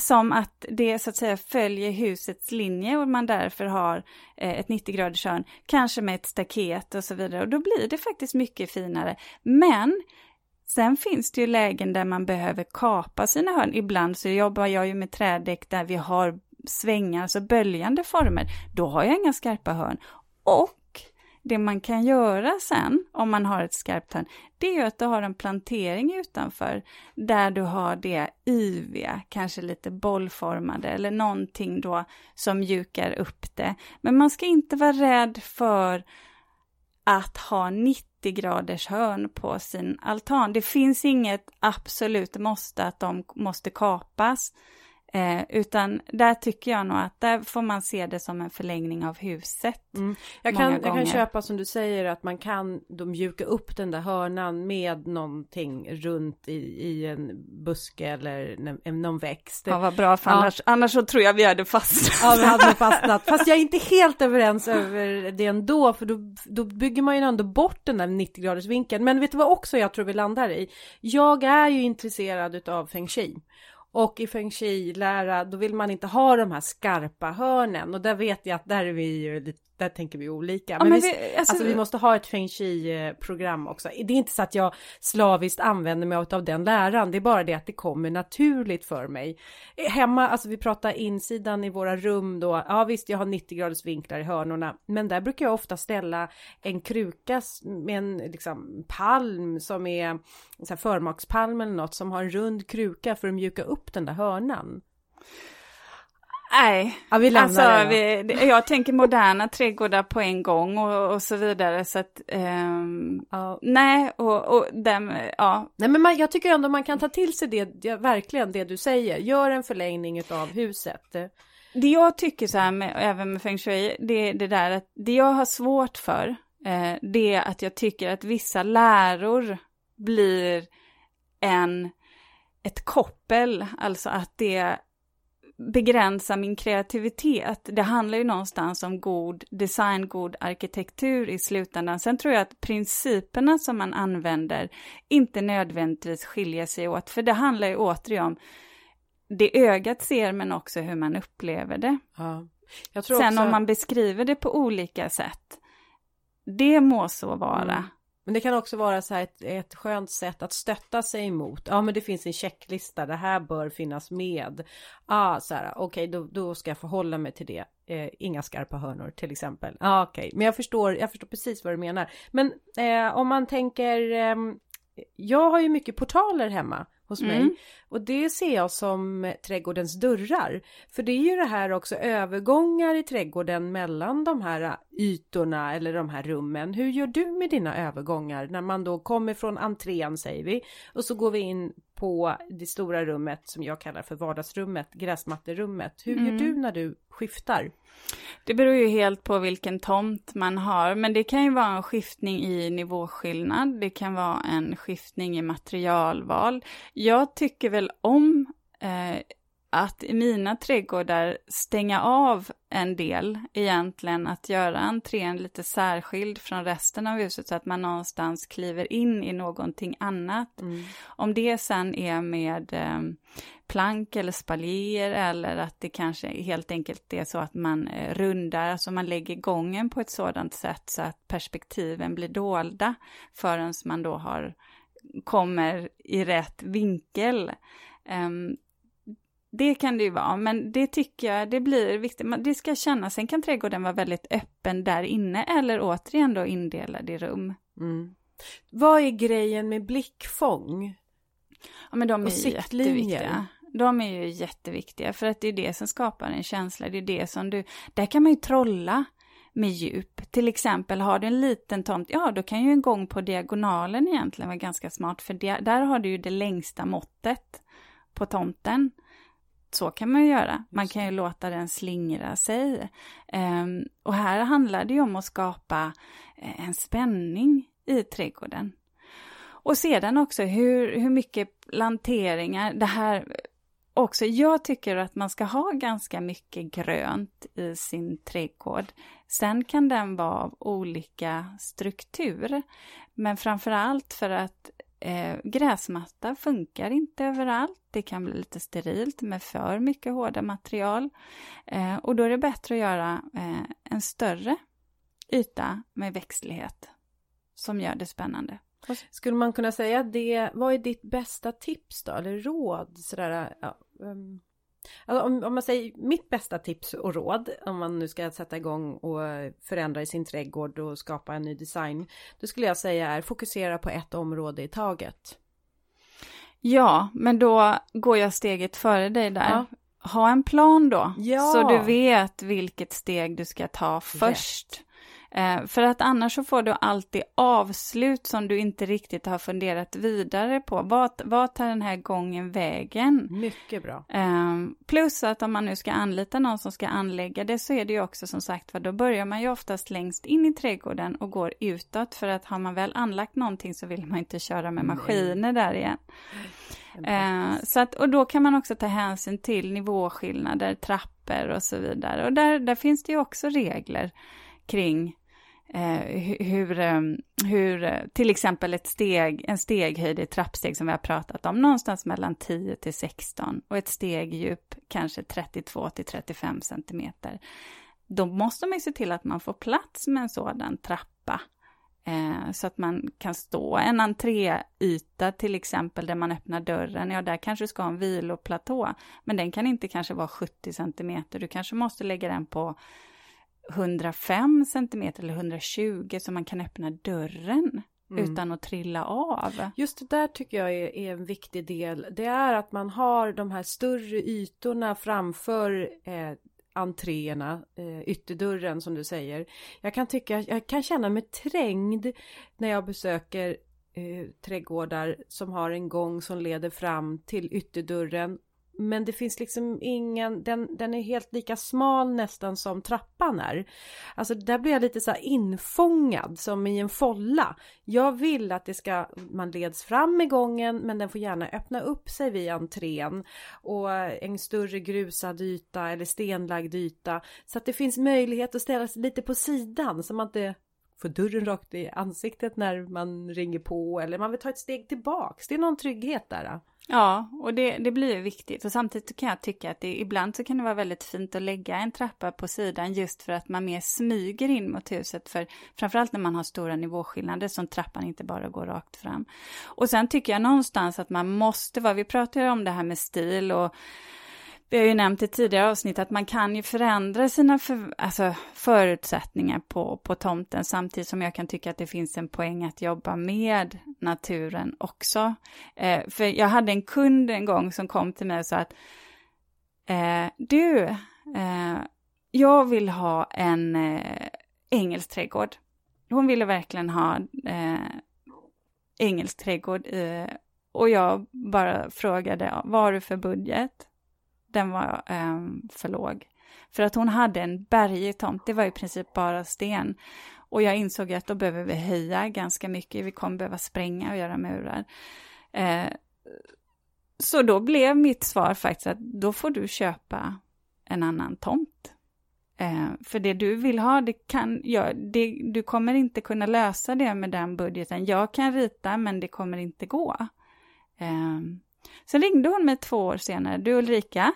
som att det så att säga följer husets linje och man därför har eh, ett 90 graders hörn, kanske med ett staket och så vidare. Och då blir det faktiskt mycket finare. Men sen finns det ju lägen där man behöver kapa sina hörn. Ibland så jobbar jag ju med trädäck där vi har svängar, alltså böljande former. Då har jag inga skarpa hörn. Och det man kan göra sen, om man har ett skarpt hörn, det är ju att du har en plantering utanför där du har det yviga, kanske lite bollformade eller någonting då som mjukar upp det. Men man ska inte vara rädd för att ha 90 graders hörn på sin altan. Det finns inget absolut måste att de måste kapas. Eh, utan där tycker jag nog att där får man se det som en förlängning av huset. Mm. Jag, kan, jag kan köpa som du säger att man kan då mjuka upp den där hörnan med någonting runt i, i en buske eller någon växt. Ja vad bra för annars, ja. annars så tror jag vi hade fastnat. Ja vi hade fastnat. Fast jag är inte helt överens över det ändå för då, då bygger man ju ändå bort den där 90 graders vinkeln. Men vet du vad också jag tror vi landar i? Jag är ju intresserad utav feng shui. Och i feng shui-lära, då vill man inte ha de här skarpa hörnen. Och där vet jag att där är vi ju lite där tänker vi olika. Ja, men, men vi, alltså, alltså, vi måste ha ett feng shui-program också. Det är inte så att jag slaviskt använder mig av den läran. Det är bara det att det kommer naturligt för mig. Hemma, alltså vi pratar insidan i våra rum då. Ja visst, jag har 90 graders vinklar i hörnorna. Men där brukar jag ofta ställa en kruka med en liksom, palm som är så förmakspalm eller något som har en rund kruka för att mjuka upp den där hörnan. Nej, ja, vi alltså vi, jag tänker moderna trädgårdar på en gång och, och så vidare så att um, ja. nej och, och dem, ja. Nej men man, jag tycker ändå man kan ta till sig det, verkligen det du säger, gör en förlängning av huset. Det jag tycker så här med, även med feng shui, det det där att det jag har svårt för, eh, det är att jag tycker att vissa läror blir en, ett koppel, alltså att det begränsa min kreativitet. Det handlar ju någonstans om god design, god arkitektur i slutändan. Sen tror jag att principerna som man använder inte nödvändigtvis skiljer sig åt, för det handlar ju återigen om det ögat ser men också hur man upplever det. Ja. Sen också... om man beskriver det på olika sätt, det må så vara. Mm. Men det kan också vara så här ett, ett skönt sätt att stötta sig emot. Ja, men det finns en checklista. Det här bör finnas med. Ah, så här, okej, okay, då, då ska jag förhålla mig till det. Eh, inga skarpa hörnor till exempel. Ah, okej, okay. men jag förstår, jag förstår precis vad du menar. Men eh, om man tänker, eh, jag har ju mycket portaler hemma hos mig. Mm. Och det ser jag som trädgårdens dörrar. För det är ju det här också övergångar i trädgården mellan de här ytorna eller de här rummen. Hur gör du med dina övergångar när man då kommer från entrén säger vi och så går vi in på det stora rummet som jag kallar för vardagsrummet, gräsmatterummet. Hur mm. gör du när du skiftar? Det beror ju helt på vilken tomt man har, men det kan ju vara en skiftning i nivåskillnad. Det kan vara en skiftning i materialval. Jag tycker väl om eh, att i mina trädgårdar stänga av en del, egentligen att göra entrén lite särskild från resten av huset så att man någonstans kliver in i någonting annat. Mm. Om det sen är med eh, plank eller spaljer eller att det kanske helt enkelt är så att man eh, rundar, alltså man lägger gången på ett sådant sätt så att perspektiven blir dolda förrän man då har kommer i rätt vinkel. Um, det kan det ju vara, men det tycker jag, det blir viktigt. Det ska kännas, sen kan trädgården vara väldigt öppen där inne eller återigen då indelad i rum. Mm. Vad är grejen med blickfång? Ja, men de är jätteviktiga. De är ju jätteviktiga för att det är det som skapar en känsla. Det är det som du, där kan man ju trolla med djup. Till exempel har du en liten tomt, ja då kan ju en gång på diagonalen egentligen vara ganska smart för där har du ju det längsta måttet på tomten. Så kan man ju göra. Man kan ju låta den slingra sig. Um, och här handlar det ju om att skapa eh, en spänning i trädgården. Och sedan också hur, hur mycket planteringar, det här också, jag tycker att man ska ha ganska mycket grönt i sin trädgård. Sen kan den vara av olika struktur. Men framför allt för att eh, gräsmatta funkar inte överallt. Det kan bli lite sterilt med för mycket hårda material. Eh, och då är det bättre att göra eh, en större yta med växtlighet som gör det spännande. Skulle man kunna säga det, vad är ditt bästa tips då, eller råd? Sådär, ja, um, alltså om, om, man säger mitt bästa tips och råd, om man nu ska sätta igång och förändra i sin trädgård och skapa en ny design, då skulle jag säga är fokusera på ett område i taget. Ja, men då går jag steget före dig där. Ja. Ha en plan då, ja. så du vet vilket steg du ska ta först. Rätt. Eh, för att annars så får du alltid avslut som du inte riktigt har funderat vidare på. Vad, vad tar den här gången vägen? Mycket bra. Eh, plus att om man nu ska anlita någon som ska anlägga det så är det ju också som sagt vad då börjar man ju oftast längst in i trädgården och går utåt för att har man väl anlagt någonting så vill man inte köra med maskiner där igen. Eh, så att, och då kan man också ta hänsyn till nivåskillnader, trappor och så vidare. Och där, där finns det ju också regler kring Eh, hur, ehm, hur till exempel ett steg, en steghöjd i trappsteg som vi har pratat om, någonstans mellan 10 till 16 och ett stegdjup kanske 32 till 35 centimeter. Då måste man ju se till att man får plats med en sådan trappa. Eh, så att man kan stå en entréyta till exempel där man öppnar dörren, ja där kanske du ska ha en viloplatå, men den kan inte kanske vara 70 centimeter, du kanske måste lägga den på 105 centimeter eller 120 så man kan öppna dörren mm. utan att trilla av. Just det där tycker jag är, är, en viktig del. Det är att man har de här större ytorna framför eh, entréerna, eh, ytterdörren som du säger. Jag kan tycka, jag kan känna mig trängd när jag besöker eh, trädgårdar som har en gång som leder fram till ytterdörren men det finns liksom ingen, den, den är helt lika smal nästan som trappan är. Alltså där blir jag lite så här infångad som i en folla. Jag vill att det ska, man leds fram i gången men den får gärna öppna upp sig vid entrén. Och en större grusad yta eller stenlagd yta. Så att det finns möjlighet att ställa sig lite på sidan så man inte får dörren rakt i ansiktet när man ringer på eller man vill ta ett steg tillbaks. Det är någon trygghet där. Ja, och det, det blir ju viktigt. Och samtidigt kan jag tycka att det, ibland så kan det vara väldigt fint att lägga en trappa på sidan just för att man mer smyger in mot huset. För framförallt när man har stora nivåskillnader som trappan inte bara går rakt fram. Och sen tycker jag någonstans att man måste vara, vi pratar ju om det här med stil och vi har ju nämnt i tidigare avsnitt att man kan ju förändra sina för, alltså förutsättningar på, på tomten samtidigt som jag kan tycka att det finns en poäng att jobba med naturen också. Eh, för jag hade en kund en gång som kom till mig och sa att eh, du, eh, jag vill ha en eh, engelsk trädgård. Hon ville verkligen ha eh, engelsk trädgård och jag bara frågade vad har du för budget? Den var eh, för låg. För att hon hade en bergig tomt, det var i princip bara sten. Och jag insåg att då behöver vi höja ganska mycket, vi kommer behöva spränga och göra murar. Eh, så då blev mitt svar faktiskt att då får du köpa en annan tomt. Eh, för det du vill ha, det kan, ja, det, du kommer inte kunna lösa det med den budgeten. Jag kan rita, men det kommer inte gå. Eh, Sen ringde hon mig två år senare. Du Ulrika,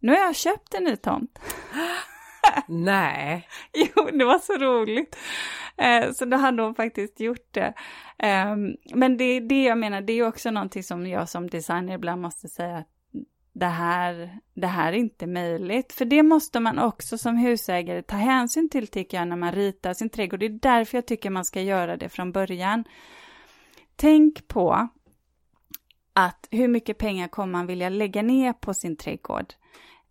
nu har jag köpt en ny tomt. Nej. jo, det var så roligt. Eh, så då hade hon faktiskt gjort det. Eh, men det, det jag menar, det är också någonting som jag som designer ibland måste säga att det här, det här är inte möjligt. För det måste man också som husägare ta hänsyn till tycker jag när man ritar sin trädgård. Det är därför jag tycker man ska göra det från början. Tänk på att hur mycket pengar kommer man vilja lägga ner på sin trädgård?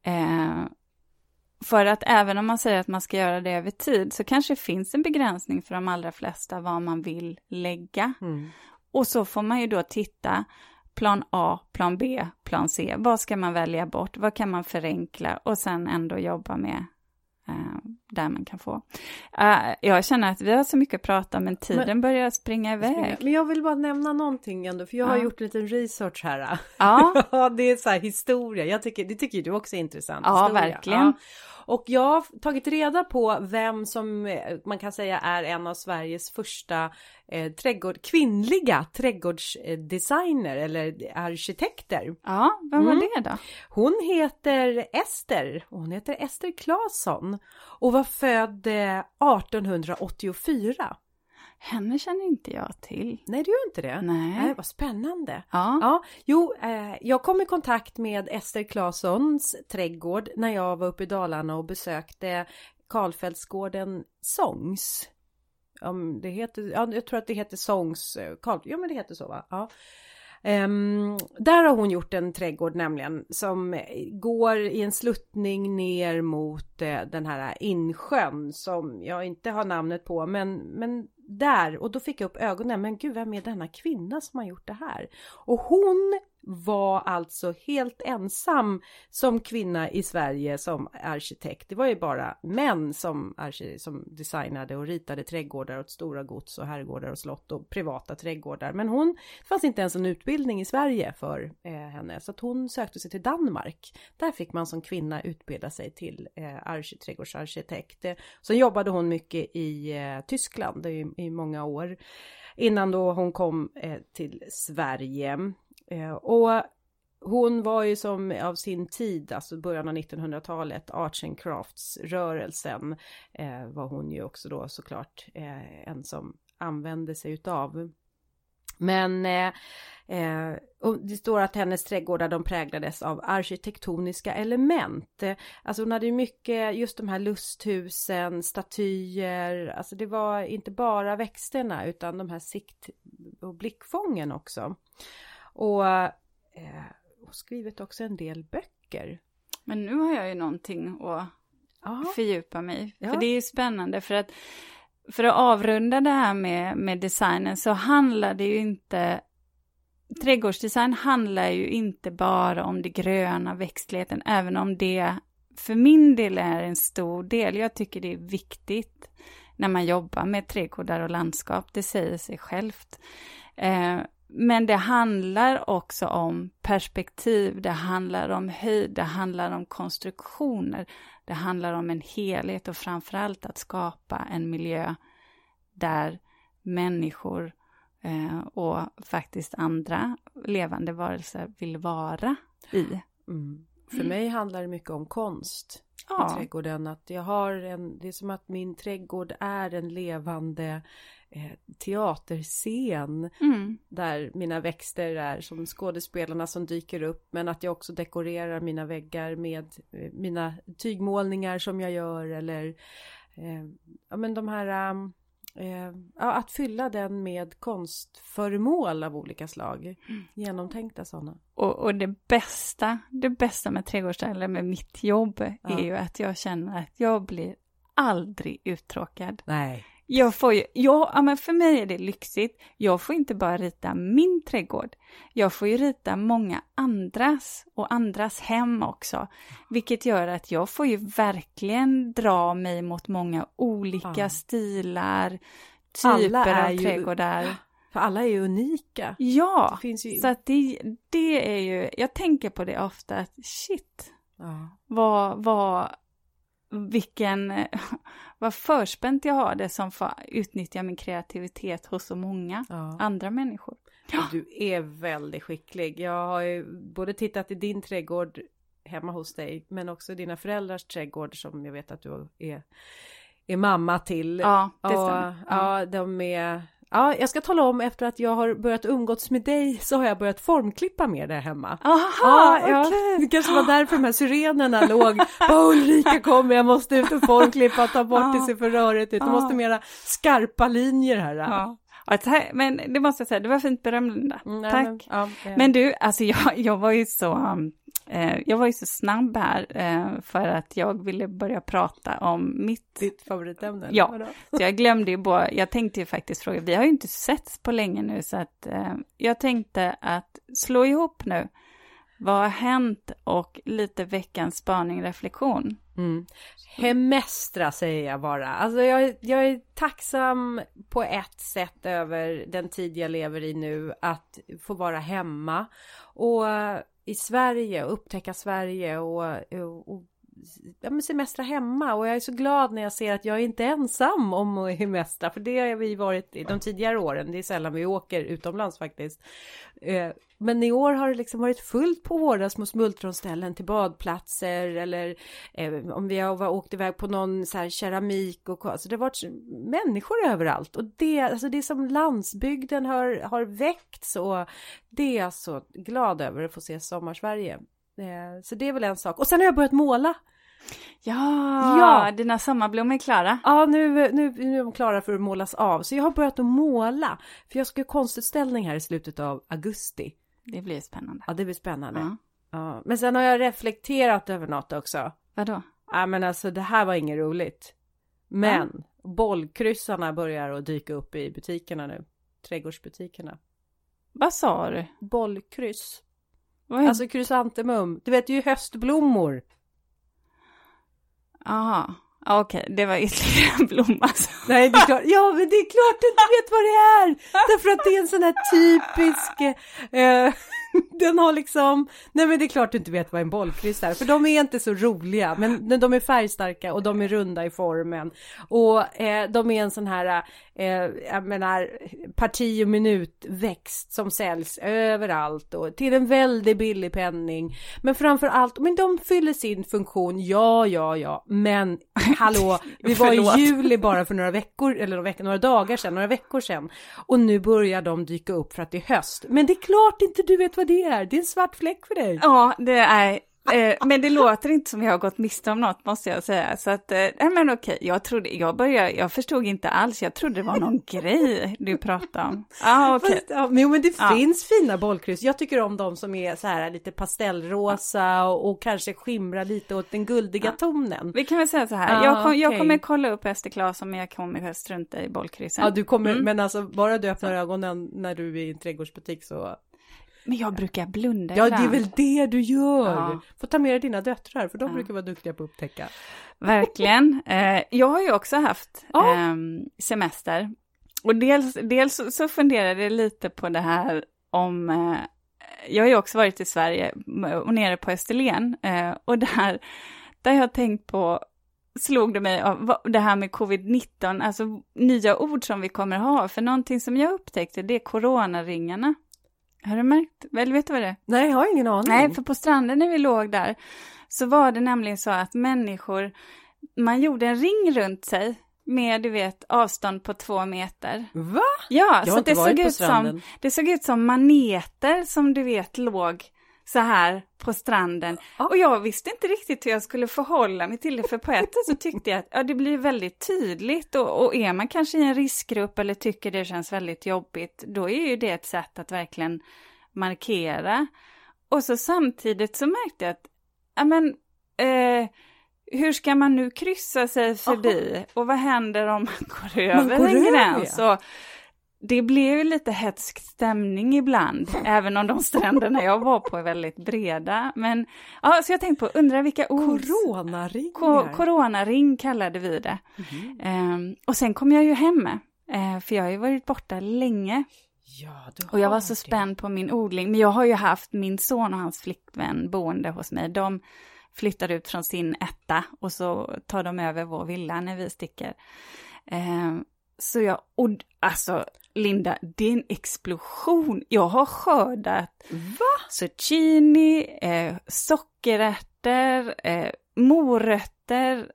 Eh, för att även om man säger att man ska göra det över tid så kanske det finns en begränsning för de allra flesta vad man vill lägga. Mm. Och så får man ju då titta plan A, plan B, plan C. Vad ska man välja bort? Vad kan man förenkla? Och sen ändå jobba med där man kan få. Uh, jag känner att vi har så mycket att prata men tiden men, börjar springa iväg. Men jag vill bara nämna någonting ändå, för jag har gjort lite research här. Ja. det är så här historia, jag tycker, det tycker du också är intressant. Ja, historia. verkligen. Ja. Och jag har tagit reda på vem som eh, man kan säga är en av Sveriges första eh, trädgård, kvinnliga trädgårdsdesigner eller arkitekter. Ja, vem var mm. det då? Hon heter Ester, hon heter Ester Claesson och var född 1884. Eh, henne känner inte jag till. Nej, du gör inte det? Nej. Nej vad spännande. Ja. ja jo, eh, jag kom i kontakt med Ester Claessons trädgård när jag var uppe i Dalarna och besökte Karlfeldtsgården Sångs. Um, det heter, ja, jag tror att det heter Sångs, eh, Karl, ja men det heter så va? Ja. Um, där har hon gjort en trädgård nämligen som går i en sluttning ner mot uh, den här insjön som jag inte har namnet på men, men där och då fick jag upp ögonen men gud vem är denna kvinna som har gjort det här? Och hon var alltså helt ensam som kvinna i Sverige som arkitekt. Det var ju bara män som, som designade och ritade trädgårdar åt stora gods och herrgårdar och slott och privata trädgårdar. Men hon, det fanns inte ens en utbildning i Sverige för eh, henne så att hon sökte sig till Danmark. Där fick man som kvinna utbilda sig till eh, trädgårdsarkitekt. Sen jobbade hon mycket i eh, Tyskland i, i många år innan då hon kom eh, till Sverige. Eh, och hon var ju som av sin tid, alltså början av 1900-talet, Arts and Crafts-rörelsen eh, var hon ju också då såklart eh, en som använde sig utav. Men eh, eh, det står att hennes trädgårdar de präglades av arkitektoniska element. Alltså hon hade ju mycket, just de här lusthusen, statyer, alltså det var inte bara växterna utan de här sikt och blickfången också. Och eh, skrivit också en del böcker. Men nu har jag ju någonting att Aha. fördjupa mig. Ja. För det är ju spännande för att för att avrunda det här med, med designen så handlar det ju inte Trädgårdsdesign handlar ju inte bara om det gröna, växtligheten, även om det för min del är en stor del. Jag tycker det är viktigt när man jobbar med trädgårdar och landskap, det säger sig självt. Eh, men det handlar också om perspektiv, det handlar om höjd, det handlar om konstruktioner, det handlar om en helhet och framförallt att skapa en miljö där människor eh, och faktiskt andra levande varelser vill vara i. Mm. För mig handlar det mycket om konst ja. i trädgården. Att jag har en, det är som att min trädgård är en levande teaterscen. Mm. Där mina växter är som skådespelarna som dyker upp. Men att jag också dekorerar mina väggar med eh, mina tygmålningar som jag gör. Eller eh, ja men de här um, eh, att fylla den med konstföremål av olika slag. Mm. Genomtänkta sådana. Och, och, det bästa, det bästa med trädgårdsställen, med mitt jobb, ja. är ju att jag känner att jag blir aldrig uttråkad. Nej. Jag får ju, ja, men för mig är det lyxigt. Jag får inte bara rita min trädgård. Jag får ju rita många andras och andras hem också. Vilket gör att jag får ju verkligen dra mig mot många olika ja. stilar, typer av ju, trädgårdar. För alla är ju unika. Ja, ju... så att det, det är ju, jag tänker på det ofta, att shit, ja. vad, vad, vilken, vad förspänt jag har det som får utnyttja min kreativitet hos så många ja. andra människor. Ja. Du är väldigt skicklig. Jag har ju både tittat i din trädgård hemma hos dig, men också dina föräldrars trädgård som jag vet att du är, är mamma till. Ja, det stämmer. Ja, ja, de är Ja, jag ska tala om efter att jag har börjat umgås med dig så har jag börjat formklippa mer där hemma. Aha, ja, okay. Det kanske var därför de här syrenerna låg. Bara Ulrika kommer, jag måste ut och formklippa, ta bort det ser för rörigt ut. Du måste mera skarpa linjer här. Ja. Ja, men det måste jag säga, det var fint beröm Linda. Mm, Tack. Men, ja, Men du, alltså jag, jag var ju så, eh, jag var ju så snabb här eh, för att jag ville börja prata om mitt, ditt favoritämne? Ja. vadå? så jag glömde ju bara, jag tänkte ju faktiskt fråga, vi har ju inte setts på länge nu så att eh, jag tänkte att slå ihop nu, vad har hänt och lite veckans spaning reflektion. Mm. Hemestra säger jag bara. Alltså jag, är- jag är tacksam på ett sätt över den tid jag lever i nu att få vara hemma och eh, i Sverige och upptäcka Sverige och, och, och ja, semestra hemma och jag är så glad när jag ser att jag är inte ensam om att hemestra för det har vi varit i de tidigare åren. Det är sällan vi åker utomlands faktiskt. Men i år har det liksom varit fullt på våra små smultronställen till badplatser eller eh, om vi har åkt iväg på någon så här keramik och alltså det har varit människor överallt och det, alltså det som landsbygden har, har väckts och det är jag så glad över att få se Sommarsverige. Eh, Så det är väl en sak. Och sen har jag börjat måla. Ja, Ja. dina sommarblommor är klara. Ja, nu, nu, nu är de klara för att målas av. Så jag har börjat att måla. För jag ska ha konstutställning här i slutet av augusti. Det blir spännande. Ja, det blir spännande. Ja. Ja. Men sen har jag reflekterat över något också. Vadå? Ja, men alltså det här var inget roligt. Men bollkryssarna börjar att dyka upp i butikerna nu. Trädgårdsbutikerna. Vad sa du? Bollkryss. Vad är... Alltså krysantemum. Du vet det är ju höstblommor. Aha. Okej, Okej, det var ytterligare en blomma. alltså. Nej, det är klart. Ja, men det är klart du inte vet vad det är. Därför att det är en sån här typisk... Eh, den har liksom... Nej, men det är klart du inte vet vad en bollkryss är. För de är inte så roliga. Men, de är färgstarka och de är runda i formen. Och eh, de är en sån här... Eh, jag menar, parti och minut växt som säljs överallt. Och till en väldigt billig penning. Men framför allt, men de fyller sin funktion. Ja, ja, ja. Men hallå, vi var i juli bara för några veckor, eller några, veckor, några dagar sedan, några veckor sedan. Och nu börjar de dyka upp för att det är höst. Men det är klart inte du vet vad det är. Det är en svart fläck för dig. Ja, det är... Eh, men det låter inte som jag har gått miste om något måste jag säga. Så att, eh, nej men okej, jag trodde, jag började, jag förstod inte alls, jag trodde det var någon grej du pratade om. Ja, okej. Fast, ja, men, men det Ja. finns fina bollkryss. Jag tycker om de som är så här lite pastellrosa och, och kanske skimrar lite åt den guldiga tonen. Vi kan väl säga så här, Ja, jag, kom, jag okej. kommer kolla upp Ester Claesson men jag kommer strunta i bollkryssen. Ja, du kommer, Mm. men alltså bara du öppnar ögonen när du är i en trädgårdsbutik så. Men jag brukar blunda Ja, det är väl det du gör. Ja. Får ta med dig dina döttrar, för de Ja. brukar vara duktiga på att upptäcka. Verkligen. Eh, jag har ju också haft Ja. ehm, semester. Och dels, dels så- funderade jag lite på det här om... Eh, jag har ju också varit i Sverige och nere på Österlen. Eh, och där, där har jag tänkt på, slog det mig det här med covid-19, alltså nya ord som vi kommer ha. För någonting som jag upptäckte, det är coronaringarna. Har du märkt? Eller vet du vad det är? Nej, jag har ingen aning. Nej, för på stranden när vi låg där så var det nämligen så att människor, man gjorde en ring runt sig med, du vet, avstånd på två meter. Va? Ja, Jag så det såg, ut som, det såg ut som maneter som du vet låg så här på stranden. Ja. Och jag visste inte riktigt hur jag skulle förhålla mig till det, för på ett sätt så tyckte jag att ja, det blir väldigt tydligt och, och är man kanske i en riskgrupp eller tycker det känns väldigt jobbigt, då är ju det ett sätt att verkligen markera. Och så samtidigt så märkte jag att, ja men, eh, hur ska man nu kryssa sig förbi? Och vad händer om man går över går en över, gräns? Och det blev ju lite hetsk stämning ibland, även om de stränderna jag var på är väldigt breda. Men, ja, så jag tänkte på, undrar vilka ord... Coronaringar. Ko- coronaring kallade vi det. Mhm. Ehm, och sen kom jag ju hem, eh, för jag har ju varit borta länge. Ja, Och jag var så spänd på min odling. Men jag har ju haft min son och hans flickvän boende hos mig. De flyttar ut från sin etta och så tar de över vår villa när vi sticker. Eh, så jag, och alltså Linda, det är en explosion. Jag har skördat Va? zucchini, eh, sockerärtor, eh, morötter,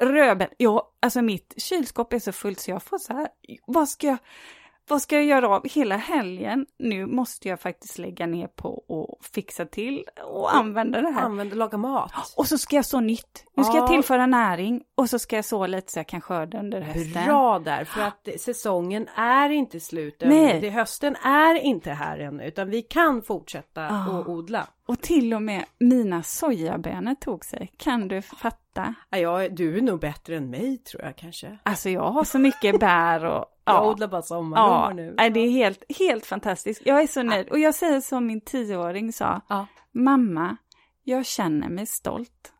rödbet. Ja, alltså mitt kylskåp är så fullt så jag får så här, vad ska jag, vad ska jag göra av hela helgen? Nu måste jag faktiskt lägga ner på att fixa till och använda det här. Använda, laga mat. Och så ska jag så nytt. Nu ska Ja. jag tillföra näring och så ska jag så lite så jag kan skörda under hösten. Bra där, för att säsongen är inte slut. Nej. Det, hösten är inte här ännu, utan vi kan fortsätta Ah. att odla. Och till och med mina sojabönor tog sig. Kan du fatta? Ja, jag, du är nog bättre än mig tror jag kanske. Alltså jag har så mycket bär och... Jag odlar bara sommarblommer Ja, nu. nej, det är helt, helt fantastiskt. Jag är så nöjd. Och jag säger som min tioåring sa. Ja. Mamma, jag känner mig stolt.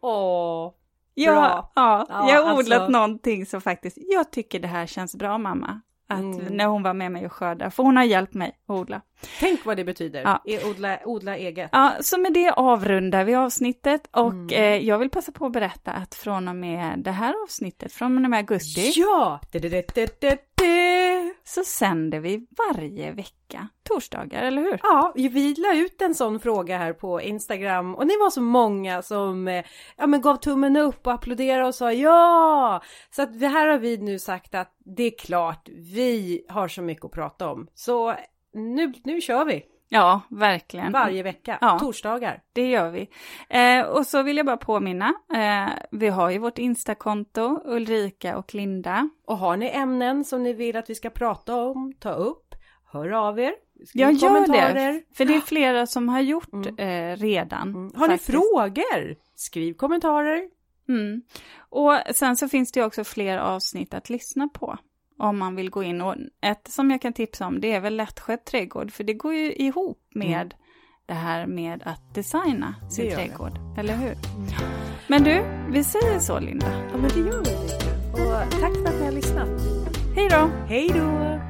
Åh, Jag, Bra. ja, Ja, jag har alltså- odlat någonting som faktiskt, jag tycker det här känns bra mamma. Att Mm. när hon var med mig och skörda, för hon har hjälpt mig att odla. tänk vad det betyder. Ja. Odla, odla eget. Ja, så med det avrundar vi avsnittet och Mm. eh, jag vill passa på att berätta att från och med det här avsnittet, från och med augusti, Ja! Da-da-da-da-da-da så sänder vi varje vecka, torsdagar, eller hur? Ja, vi la ut en sån fråga här på Instagram och ni var så många som eh, ja, men gav tummen upp och applåderade och sa ja! Så att det här har vi nu sagt att det är klart, vi har så mycket att prata om. Så nu, nu kör vi Ja, verkligen. varje vecka, Ja. torsdagar. Det gör vi. Eh, och så vill jag bara påminna, eh, vi har ju vårt Instakonto, Ulrika och Linda. Och har ni ämnen som ni vill att vi ska prata om, ta upp, hör av er. Skriv Jag gör det, för det är flera som har gjort Mm. eh, redan. Mm. Har ni faktiskt. frågor? Skriv kommentarer. Mm. Och sen så finns det ju också fler avsnitt att lyssna på. Om man vill gå in och ett som jag kan tipsa om det är väl lättskött trädgård för det går ju ihop med Mm. det här med att designa sin gör det. trädgård, eller hur? Men du, vi säger så Linda. Ja men det gör vi. Och tack för att ni har lyssnat. Hej då! Hej då!